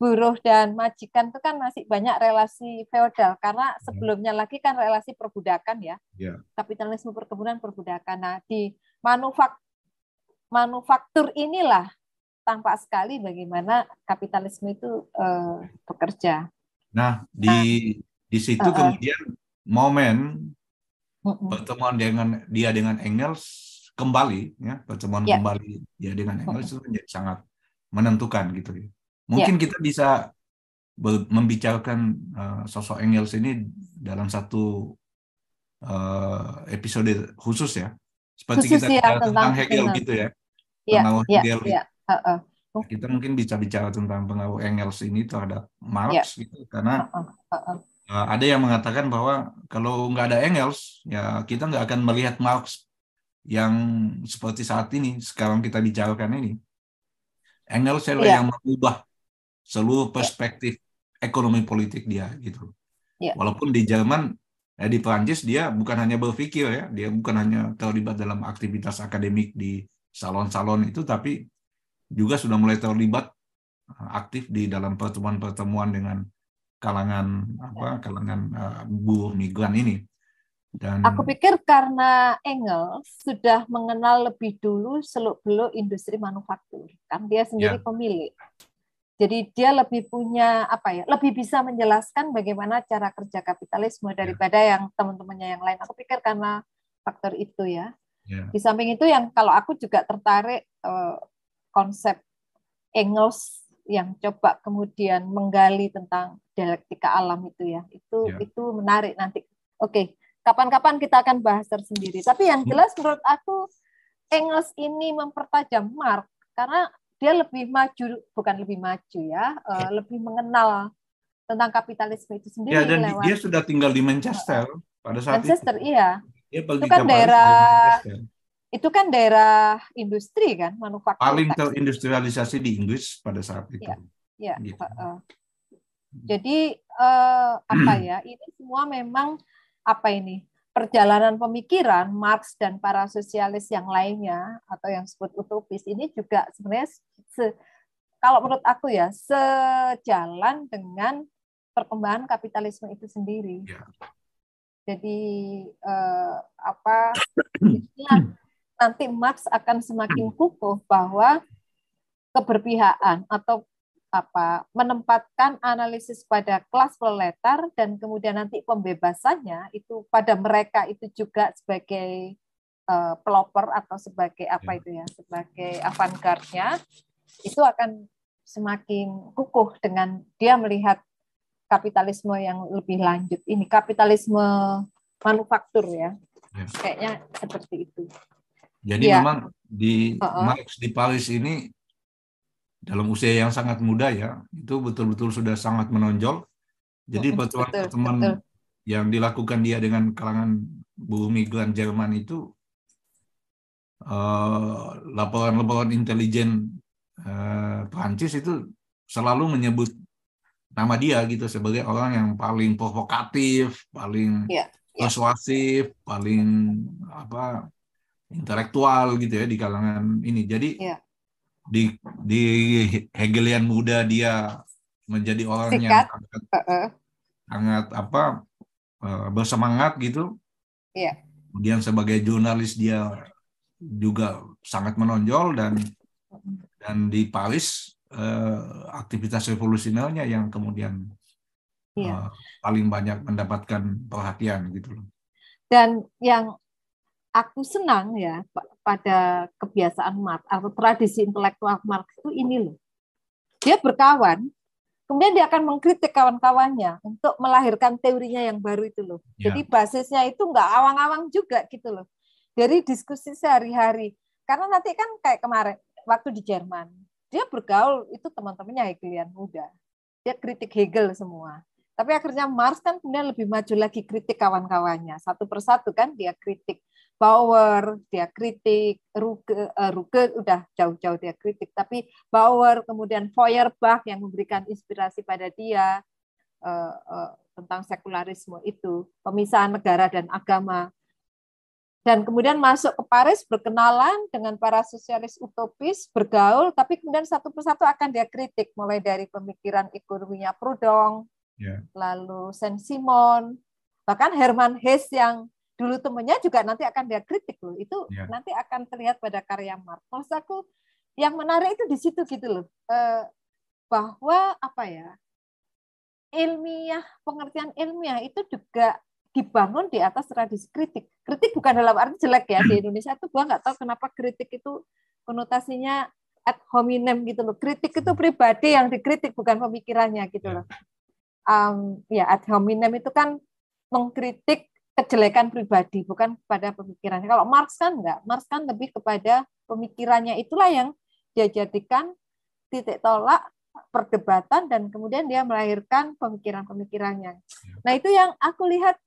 [SPEAKER 3] buruh dan majikan itu kan masih banyak relasi feodal karena hmm. sebelumnya lagi kan relasi perbudakan ya. Yeah. Kapitalisme perkebunan perbudakan. Nah, di manufak manufaktur inilah tampak sekali bagaimana kapitalisme itu uh, bekerja.
[SPEAKER 2] Nah, di nah, di situ uh, kemudian momen pertemuan dengan dia dengan Engels kembali ya pertemuan yeah. kembali dia dengan Engels itu menjadi sangat menentukan gitu ya mungkin yeah. kita bisa membicarakan uh, sosok Engels ini dalam satu uh, episode khusus ya seperti khusus kita ya, tentang, tentang Hegel gitu ya yeah, pengaruh yeah, Hegel yeah. Uh, uh. kita mungkin bisa bicara tentang pengaruh Engels ini terhadap Marx yeah. gitu karena uh, uh, uh, uh ada yang mengatakan bahwa kalau nggak ada Engels, ya kita nggak akan melihat Marx yang seperti saat ini, sekarang kita bicarakan ini. Engels adalah yeah. yang mengubah seluruh perspektif yeah. ekonomi politik dia gitu. Yeah. Walaupun di Jerman, ya di Prancis dia bukan hanya berpikir ya, dia bukan hanya terlibat dalam aktivitas akademik di salon-salon itu, tapi juga sudah mulai terlibat eh, aktif di dalam pertemuan-pertemuan dengan kalangan apa kalangan uh, buruh migran ini.
[SPEAKER 3] Dan aku pikir karena Engels sudah mengenal lebih dulu seluk-beluk industri manufaktur, kan dia sendiri ya. pemilik. Jadi dia lebih punya apa ya, lebih bisa menjelaskan bagaimana cara kerja kapitalisme ya. daripada ya. yang teman-temannya yang lain. Aku pikir karena faktor itu ya. ya. Di samping itu yang kalau aku juga tertarik uh, konsep Engels yang coba kemudian menggali tentang dialektika alam itu ya. Itu ya. itu menarik nanti. Oke kapan-kapan kita akan bahas tersendiri. Tapi yang hmm. jelas menurut aku Engels ini mempertajam Mark karena dia lebih maju bukan lebih maju ya, uh, lebih mengenal tentang kapitalisme itu sendiri
[SPEAKER 2] ya, dan
[SPEAKER 3] lewat
[SPEAKER 2] dia sudah tinggal di Manchester uh, pada saat
[SPEAKER 3] Manchester
[SPEAKER 2] itu.
[SPEAKER 3] iya.
[SPEAKER 2] Dia
[SPEAKER 3] itu kan daerah itu kan daerah industri kan manufaktur
[SPEAKER 2] paling terindustrialisasi di Inggris pada saat itu
[SPEAKER 3] ya, ya. Gitu. Uh, uh. jadi uh, apa ya ini semua memang apa ini perjalanan pemikiran Marx dan para sosialis yang lainnya atau yang disebut utopis ini juga sebenarnya se, kalau menurut aku ya sejalan dengan perkembangan kapitalisme itu sendiri. Ya. Jadi eh, apa nanti Marx akan semakin kukuh bahwa keberpihakan atau apa menempatkan analisis pada kelas proletar dan kemudian nanti pembebasannya itu pada mereka itu juga sebagai uh, pelopor atau sebagai apa ya. itu ya sebagai avant-garde-nya itu akan semakin kukuh dengan dia melihat kapitalisme yang lebih lanjut ini kapitalisme manufaktur ya, ya. kayaknya seperti itu
[SPEAKER 2] jadi ya. memang di uh -uh. Marx di Paris ini dalam usia yang sangat muda ya itu betul-betul sudah sangat menonjol jadi pertemuan-pertemuan yang dilakukan dia dengan kalangan buruh migran Jerman itu uh, laporan-laporan intelijen uh, Prancis itu selalu menyebut nama dia gitu sebagai orang yang paling provokatif, paling yeah, yeah. persuasif, paling apa intelektual gitu ya di kalangan ini. Jadi yeah. di di Hegelian muda dia menjadi orang Sikat. yang sangat, uh -uh. sangat apa uh, bersemangat gitu. Yeah. Kemudian sebagai jurnalis dia juga sangat menonjol dan dan di Paris uh, aktivitas revolusionernya yang kemudian iya. uh, paling banyak mendapatkan perhatian gitu loh.
[SPEAKER 3] Dan yang aku senang ya pada kebiasaan Marx atau tradisi intelektual Marx itu ini loh. Dia berkawan, kemudian dia akan mengkritik kawan-kawannya untuk melahirkan teorinya yang baru itu loh. Ya. Jadi basisnya itu nggak awang-awang juga gitu loh. Dari diskusi sehari-hari. Karena nanti kan kayak kemarin waktu di Jerman, dia bergaul itu teman-temannya Hegelian muda. Dia kritik Hegel semua. Tapi akhirnya Marx kan kemudian lebih maju lagi kritik kawan-kawannya. Satu persatu kan dia kritik Bauer, dia kritik Ruge, uh, Ruge udah jauh-jauh dia kritik, tapi Bauer, kemudian Feuerbach yang memberikan inspirasi pada dia uh, uh, tentang sekularisme itu, pemisahan negara dan agama. Dan kemudian masuk ke Paris berkenalan dengan para sosialis utopis bergaul tapi kemudian satu persatu akan dia kritik. Mulai dari pemikiran ekonominya Proudhon yeah. lalu Saint Simon bahkan Hermann Hesse yang dulu temannya juga nanti akan dia kritik loh itu yeah. nanti akan terlihat pada karya Marx maksud aku yang menarik itu di situ gitu loh eh, bahwa apa ya ilmiah pengertian ilmiah itu juga dibangun di atas tradisi kritik. Kritik bukan dalam arti jelek ya di Indonesia itu gua nggak tahu kenapa kritik itu konotasinya ad hominem gitu loh. Kritik itu pribadi yang dikritik bukan pemikirannya gitu loh. Um, ya ad hominem itu kan mengkritik kejelekan pribadi bukan pada pemikirannya. Kalau Marx kan enggak, Marx kan lebih kepada pemikirannya itulah yang dia jadikan titik tolak perdebatan dan kemudian dia melahirkan pemikiran-pemikirannya. Ya. Nah, itu yang aku lihat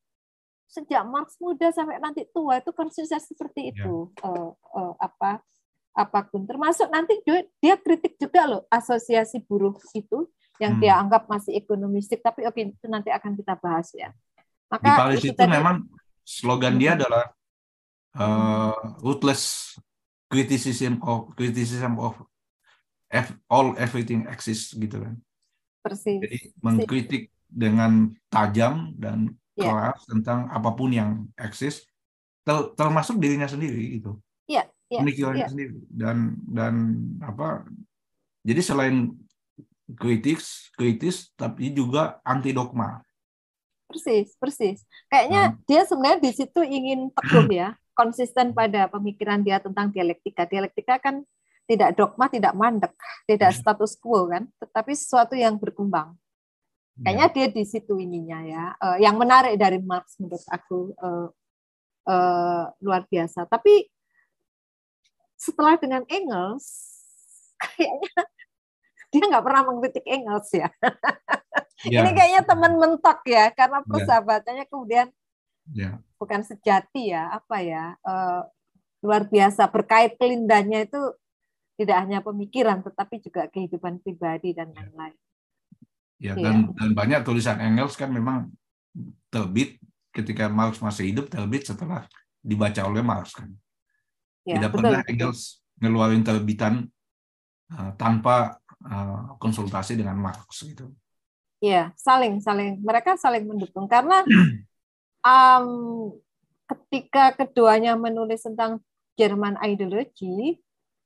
[SPEAKER 3] sejak Marx muda sampai nanti tua itu konsisten seperti ya. itu ya. uh, uh, apa apa pun termasuk nanti dia kritik juga loh asosiasi buruh itu yang hmm. dia anggap masih ekonomistik tapi oke itu nanti akan kita bahas ya
[SPEAKER 2] maka di Paris itu, itu memang slogan hmm. dia adalah uh, ruthless criticism of criticism of all everything exists gitu kan
[SPEAKER 3] persis
[SPEAKER 2] jadi mengkritik dengan tajam dan yeah. keras tentang apa pun yang eksis ter termasuk dirinya sendiri itu
[SPEAKER 3] yeah, yeah,
[SPEAKER 2] pemikirannya yeah. sendiri dan dan apa jadi selain kritis kritis tapi juga anti dogma
[SPEAKER 3] persis persis kayaknya hmm. dia sebenarnya di situ ingin teguh ya konsisten pada pemikiran dia tentang dialektika dialektika kan tidak dogma tidak mandek tidak hmm. status quo kan tetapi sesuatu yang berkembang Kayaknya ya. dia di situ ininya ya. Uh, yang menarik dari Marx menurut aku uh, uh, luar biasa. Tapi setelah dengan Engels, kayaknya dia nggak pernah mengkritik Engels ya.
[SPEAKER 2] Ya.
[SPEAKER 3] Ini kayaknya teman mentok ya, karena
[SPEAKER 2] Ya.
[SPEAKER 3] persahabatannya kemudian
[SPEAKER 2] Ya.
[SPEAKER 3] bukan sejati ya, apa ya, eh, luar biasa. Berkait kelindannya itu tidak hanya pemikiran, tetapi juga kehidupan pribadi dan lain-lain.
[SPEAKER 2] Ya,
[SPEAKER 3] Iya.
[SPEAKER 2] dan, dan banyak tulisan Engels kan memang terbit ketika Marx masih hidup, terbit setelah dibaca oleh Marx kan.
[SPEAKER 3] Ya,
[SPEAKER 2] Tidak
[SPEAKER 3] betul,
[SPEAKER 2] pernah. Engels ngeluarin terbitan uh, tanpa uh, konsultasi dengan Marx gitu.
[SPEAKER 3] Iya, saling saling. Mereka saling mendukung. Karena um, ketika keduanya menulis tentang Jerman ideology,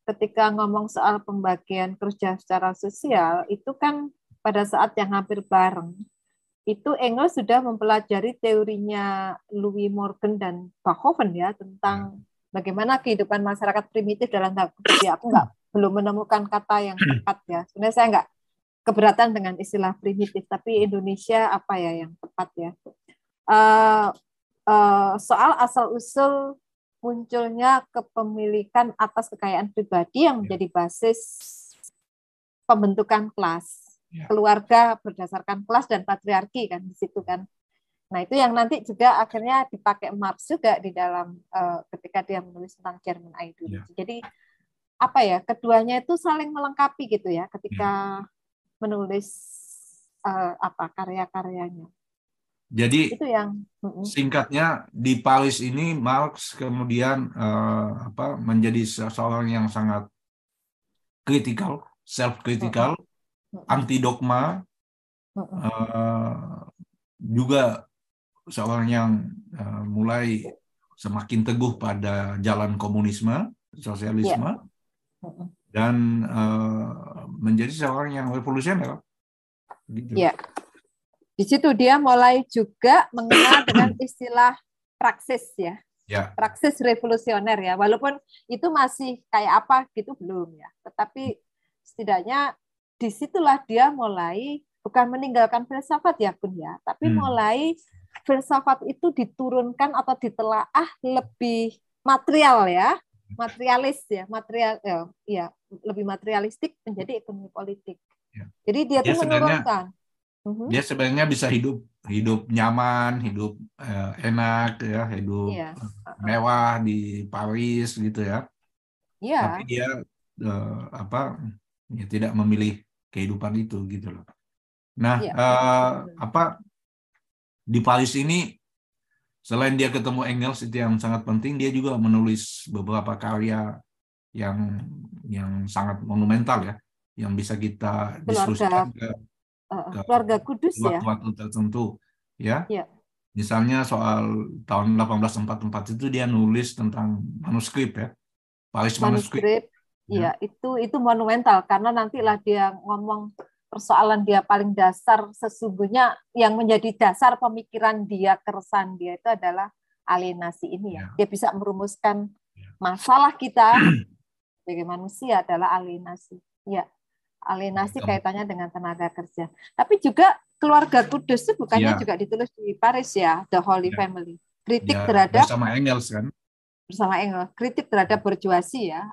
[SPEAKER 3] ketika ngomong soal pembagian kerja secara sosial itu kan pada saat yang hampir bareng itu Engels sudah mempelajari teorinya Louis Morgan dan Bachofen ya tentang bagaimana kehidupan masyarakat primitif dalam tanda ya aku nggak belum menemukan kata yang tepat ya sebenarnya saya nggak keberatan dengan istilah primitif, tapi Indonesia apa ya yang tepat ya? Uh, uh, soal asal usul munculnya kepemilikan atas kekayaan pribadi yang menjadi basis pembentukan kelas,
[SPEAKER 2] Ya.
[SPEAKER 3] keluarga berdasarkan kelas dan patriarki kan di situ kan. Nah itu yang nanti juga akhirnya dipakai Marx juga di dalam uh, ketika dia menulis tentang German ideology. Jadi apa ya keduanya itu saling melengkapi gitu ya ketika menulis uh, apa karya-karyanya.
[SPEAKER 2] Jadi
[SPEAKER 3] Itu yang
[SPEAKER 2] singkatnya di Paris ini Marx kemudian eh, apa menjadi seseorang yang sangat kritikal, self kritikal,
[SPEAKER 3] Mm-mm.
[SPEAKER 2] anti dogma,
[SPEAKER 3] Mm-mm.
[SPEAKER 2] eh, juga seorang yang eh, mulai semakin teguh pada jalan komunisme, sosialisme,
[SPEAKER 3] Mm-mm.
[SPEAKER 2] Dan eh, menjadi seorang yang revolusioner. Gitu.
[SPEAKER 3] Iya. Di situ dia mulai juga mengenal dengan istilah praksis ya,
[SPEAKER 2] Ya,
[SPEAKER 3] praksis revolusioner ya. Walaupun itu masih kayak apa gitu belum ya. Tetapi setidaknya di situlah dia mulai bukan meninggalkan filsafat ya Kun ya, tapi
[SPEAKER 2] Hmm.
[SPEAKER 3] mulai filsafat itu diturunkan atau ditelaah lebih material ya, materialis ya, material ya, ya, lebih materialistik menjadi ekonomi politik.
[SPEAKER 2] Ya.
[SPEAKER 3] Jadi dia,
[SPEAKER 2] Dia
[SPEAKER 3] tuh menurunkan. Mhm.
[SPEAKER 2] dia sebenarnya bisa hidup hidup nyaman, hidup eh, enak ya, hidup
[SPEAKER 3] Iya.
[SPEAKER 2] mewah di Paris gitu ya.
[SPEAKER 3] Iya.
[SPEAKER 2] Tapi dia eh, apa ya tidak memilih kehidupan itu gitu loh. Nah,
[SPEAKER 3] Iya.
[SPEAKER 2] eh, apa di Paris ini selain dia ketemu Engels itu yang sangat penting, dia juga menulis beberapa karya yang yang sangat monumental ya, yang bisa kita diskusikan ke
[SPEAKER 3] Uh,
[SPEAKER 2] ke-
[SPEAKER 3] keluarga Kudus ya.
[SPEAKER 2] waktu-waktu tertentu ya.
[SPEAKER 3] Iya.
[SPEAKER 2] Misalnya soal tahun 1844 itu dia nulis tentang manuskrip ya. Paris manuskrip.
[SPEAKER 3] manuskrip Iya, itu itu monumental karena nantilah dia ngomong persoalan dia paling dasar sesungguhnya yang menjadi dasar pemikiran dia keresahan dia itu adalah alienasi ini ya. Dia bisa merumuskan
[SPEAKER 2] Ya.
[SPEAKER 3] masalah kita sebagai manusia adalah alienasi. Ya, alienasi
[SPEAKER 2] Ya.
[SPEAKER 3] kaitannya dengan tenaga kerja. Tapi juga keluarga Kudus itu bukannya
[SPEAKER 2] Ya.
[SPEAKER 3] juga ditulis di Paris ya, The Holy
[SPEAKER 2] Ya.
[SPEAKER 3] Family. Kritik
[SPEAKER 2] Ya,
[SPEAKER 3] terhadap
[SPEAKER 2] bersama Engels kan.
[SPEAKER 3] bersama Engels kritik terhadap berjuasi ya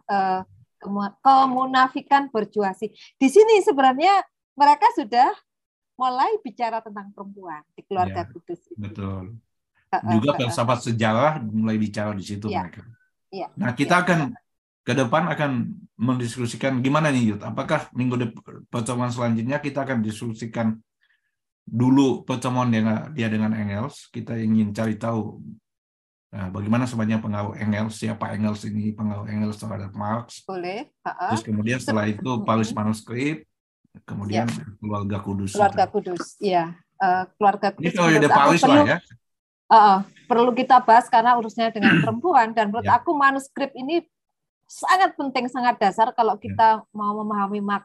[SPEAKER 3] kemu- kemunafikan berjuasi di sini sebenarnya mereka sudah mulai bicara tentang perempuan di keluarga
[SPEAKER 2] Ya,
[SPEAKER 3] kudus ini.
[SPEAKER 2] Betul. Juga filsafat sejarah mulai bicara di situ
[SPEAKER 3] Iya.
[SPEAKER 2] mereka.
[SPEAKER 3] Iya.
[SPEAKER 2] Nah, kita akan ke depan akan mendiskusikan gimana nih Yud. Apakah minggu depan pertemuan selanjutnya kita akan diskusikan dulu pertemuan dengan dia dengan Engels. Kita ingin cari tahu nah, bagaimana sebenarnya pengaruh Engels, siapa Engels ini, pengaruh Engels terhadap Marx.
[SPEAKER 3] boleh eh, eh.
[SPEAKER 2] Terus kemudian setelah itu Paris manuskrip, kemudian keluarga kudus.
[SPEAKER 3] Iya. keluarga
[SPEAKER 2] itu.
[SPEAKER 3] kudus ya Eh, keluarga
[SPEAKER 2] Ini
[SPEAKER 3] kudus
[SPEAKER 2] periode
[SPEAKER 3] menurut aku
[SPEAKER 2] Paris
[SPEAKER 3] perlu
[SPEAKER 2] lah ya.
[SPEAKER 3] eh, perlu kita bahas karena urusnya dengan perempuan dan menurut
[SPEAKER 2] Ya.
[SPEAKER 3] aku manuskrip ini sangat penting sangat dasar kalau kita mau memahami Marx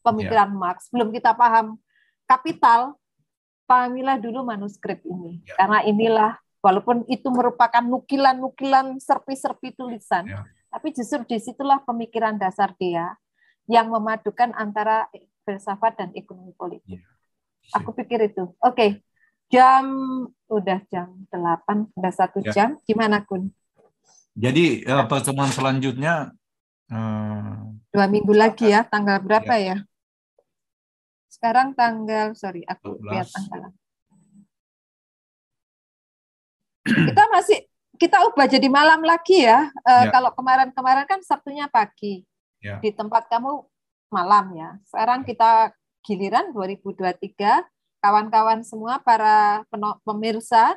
[SPEAKER 3] pemikiran Marx belum kita paham kapital pahamilah dulu manuskrip ini
[SPEAKER 2] Ya.
[SPEAKER 3] karena inilah walaupun itu merupakan nukilan-nukilan serpi-serpi tulisan
[SPEAKER 2] Ya.
[SPEAKER 3] tapi justru di situlah pemikiran dasar dia yang memadukan antara filsafat dan ekonomi politik aku pikir itu oke jam udah jam 8 udah satu
[SPEAKER 2] Ya.
[SPEAKER 3] jam gimana kun
[SPEAKER 2] Jadi eh, pertemuan selanjutnya Uh,
[SPEAKER 3] Dua minggu lagi ya, tanggal berapa ya? ya? Sekarang tanggal, sorry, aku 12. lihat tanggal. Kita masih kita ubah jadi malam lagi ya. Uh, ya. Kalau kemarin-kemarin kan Sabtunya pagi. Ya. Di tempat kamu malam ya. Sekarang kita giliran 2023 kawan-kawan semua para pemirsa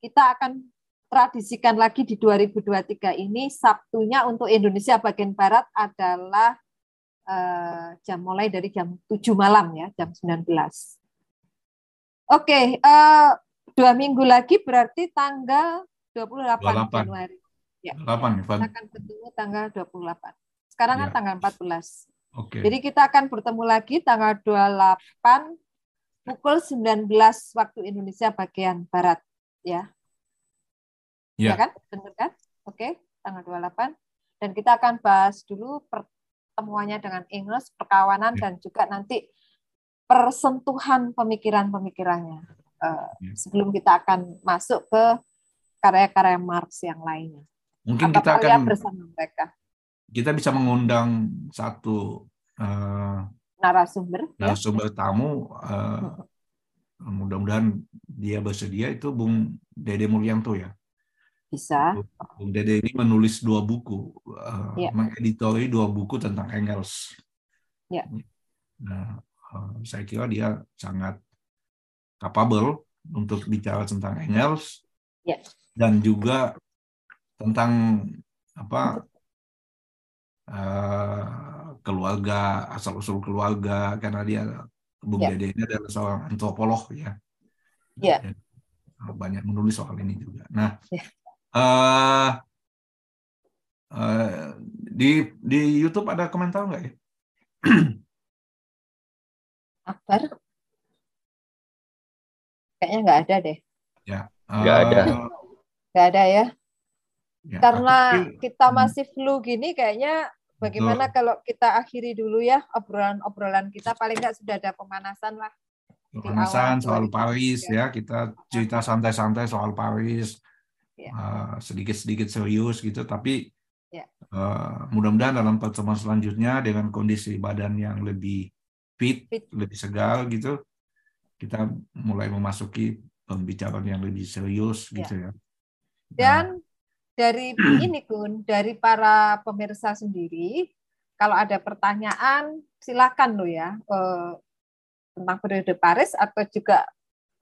[SPEAKER 3] kita akan tradisikan lagi di 2023 ini Sabtunya untuk Indonesia bagian barat adalah uh, jam mulai dari jam 7 malam ya, jam 19. Oke, eh, dua minggu lagi berarti tanggal 28, 28. Januari. Ya, 8, kita akan ketemu tanggal 28. Sekarang kan ya. kan tanggal 14.
[SPEAKER 2] Okay.
[SPEAKER 3] Jadi kita akan bertemu lagi tanggal 28 pukul 19 waktu Indonesia bagian barat ya. Ya, ya kan? Benar kan? Oke, tanggal 28 dan kita akan bahas dulu pertemuannya dengan Inggris, perkawanan ya. dan juga nanti persentuhan pemikiran-pemikirannya. Uh, ya. Sebelum kita akan masuk ke karya-karya Marx yang lainnya.
[SPEAKER 2] Mungkin Apa kita akan bersama mereka kita bisa mengundang satu uh,
[SPEAKER 3] narasumber
[SPEAKER 2] ya. narasumber ya. tamu uh, mudah-mudahan dia bersedia itu Bung Dede Mulyanto ya
[SPEAKER 3] bisa
[SPEAKER 2] Bung Dede ini menulis dua buku uh, ya. mengeditori dua buku tentang Engels
[SPEAKER 3] ya.
[SPEAKER 2] nah uh, saya kira dia sangat capable untuk bicara tentang Engels
[SPEAKER 3] ya.
[SPEAKER 2] dan juga tentang apa keluarga asal usul keluarga karena dia Bung yeah. Dede ini adalah seorang antropolog ya.
[SPEAKER 3] Yeah.
[SPEAKER 2] banyak menulis soal ini juga. Nah, yeah. uh, uh, di di YouTube ada komentar nggak ya?
[SPEAKER 3] Akbar? Kayaknya nggak ada deh.
[SPEAKER 2] Ya.
[SPEAKER 4] Nggak uh, ada.
[SPEAKER 3] Nggak ada ya. ya Karena kita hmm. masih flu gini, kayaknya Bagaimana Betul. kalau kita akhiri dulu ya obrolan-obrolan kita paling nggak sudah ada pemanasan lah.
[SPEAKER 2] Pemanasan soal Paris ya, kita cerita santai-santai soal Paris, ya. uh, sedikit-sedikit serius gitu, tapi ya. uh, mudah-mudahan dalam pertemuan selanjutnya dengan kondisi badan yang lebih fit, fit, lebih segar gitu, kita mulai memasuki pembicaraan yang lebih serius ya. gitu ya.
[SPEAKER 3] Dan dari ini Kun, dari para pemirsa sendiri, kalau ada pertanyaan silakan lo ya eh, tentang periode Paris atau juga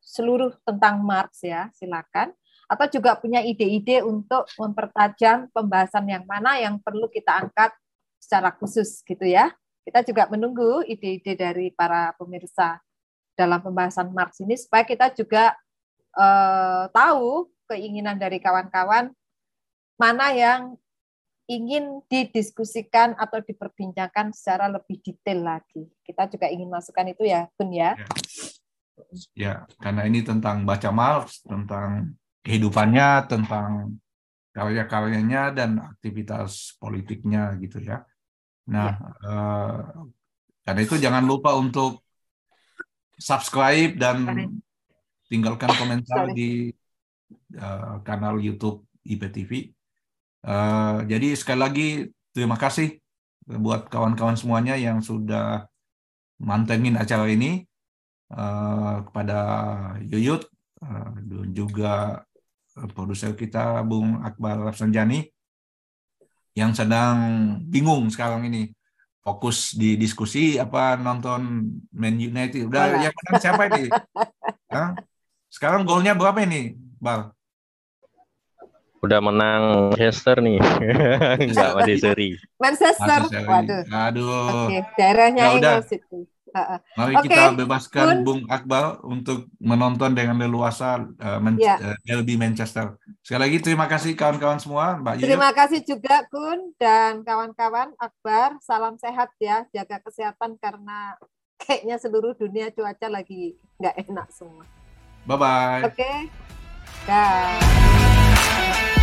[SPEAKER 3] seluruh tentang Marx ya, silakan. Atau juga punya ide-ide untuk mempertajam pembahasan yang mana yang perlu kita angkat secara khusus gitu ya. Kita juga menunggu ide-ide dari para pemirsa dalam pembahasan Marx ini supaya kita juga eh, tahu keinginan dari kawan-kawan mana yang ingin didiskusikan atau diperbincangkan secara lebih detail lagi. Kita juga ingin masukkan itu ya, Bun ya.
[SPEAKER 2] Ya, ya karena ini tentang baca Marx, tentang kehidupannya, tentang karya-karyanya dan aktivitas politiknya gitu ya. Nah, ya. Eh, karena itu jangan lupa untuk subscribe dan tinggalkan komentar di uh, kanal YouTube IPTV Uh, jadi sekali lagi terima kasih buat kawan-kawan semuanya yang sudah mantengin acara ini uh, kepada Yuyut uh, dan juga produser kita Bung Akbar Rafsanjani yang sedang bingung sekarang ini fokus di diskusi apa nonton Man United udah yang menang siapa ini? Sekarang golnya berapa ini, Bal?
[SPEAKER 4] Udah menang Manchester nih. Enggak Manchester.
[SPEAKER 3] Manchester. Waduh.
[SPEAKER 2] Aduh.
[SPEAKER 3] Oke, daerahnya ya, Inggris itu.
[SPEAKER 2] Mari okay. kita bebaskan Bun. Bung Akbar untuk menonton dengan leluasa uh, Man ya. uh, Manchester. Sekali lagi terima kasih kawan-kawan semua, Mbak
[SPEAKER 3] Yuyu. Terima kasih juga Kun dan kawan-kawan Akbar. Salam sehat ya, jaga kesehatan karena kayaknya seluruh dunia cuaca lagi nggak enak semua.
[SPEAKER 2] Bye bye.
[SPEAKER 3] Oke. Okay. Bye.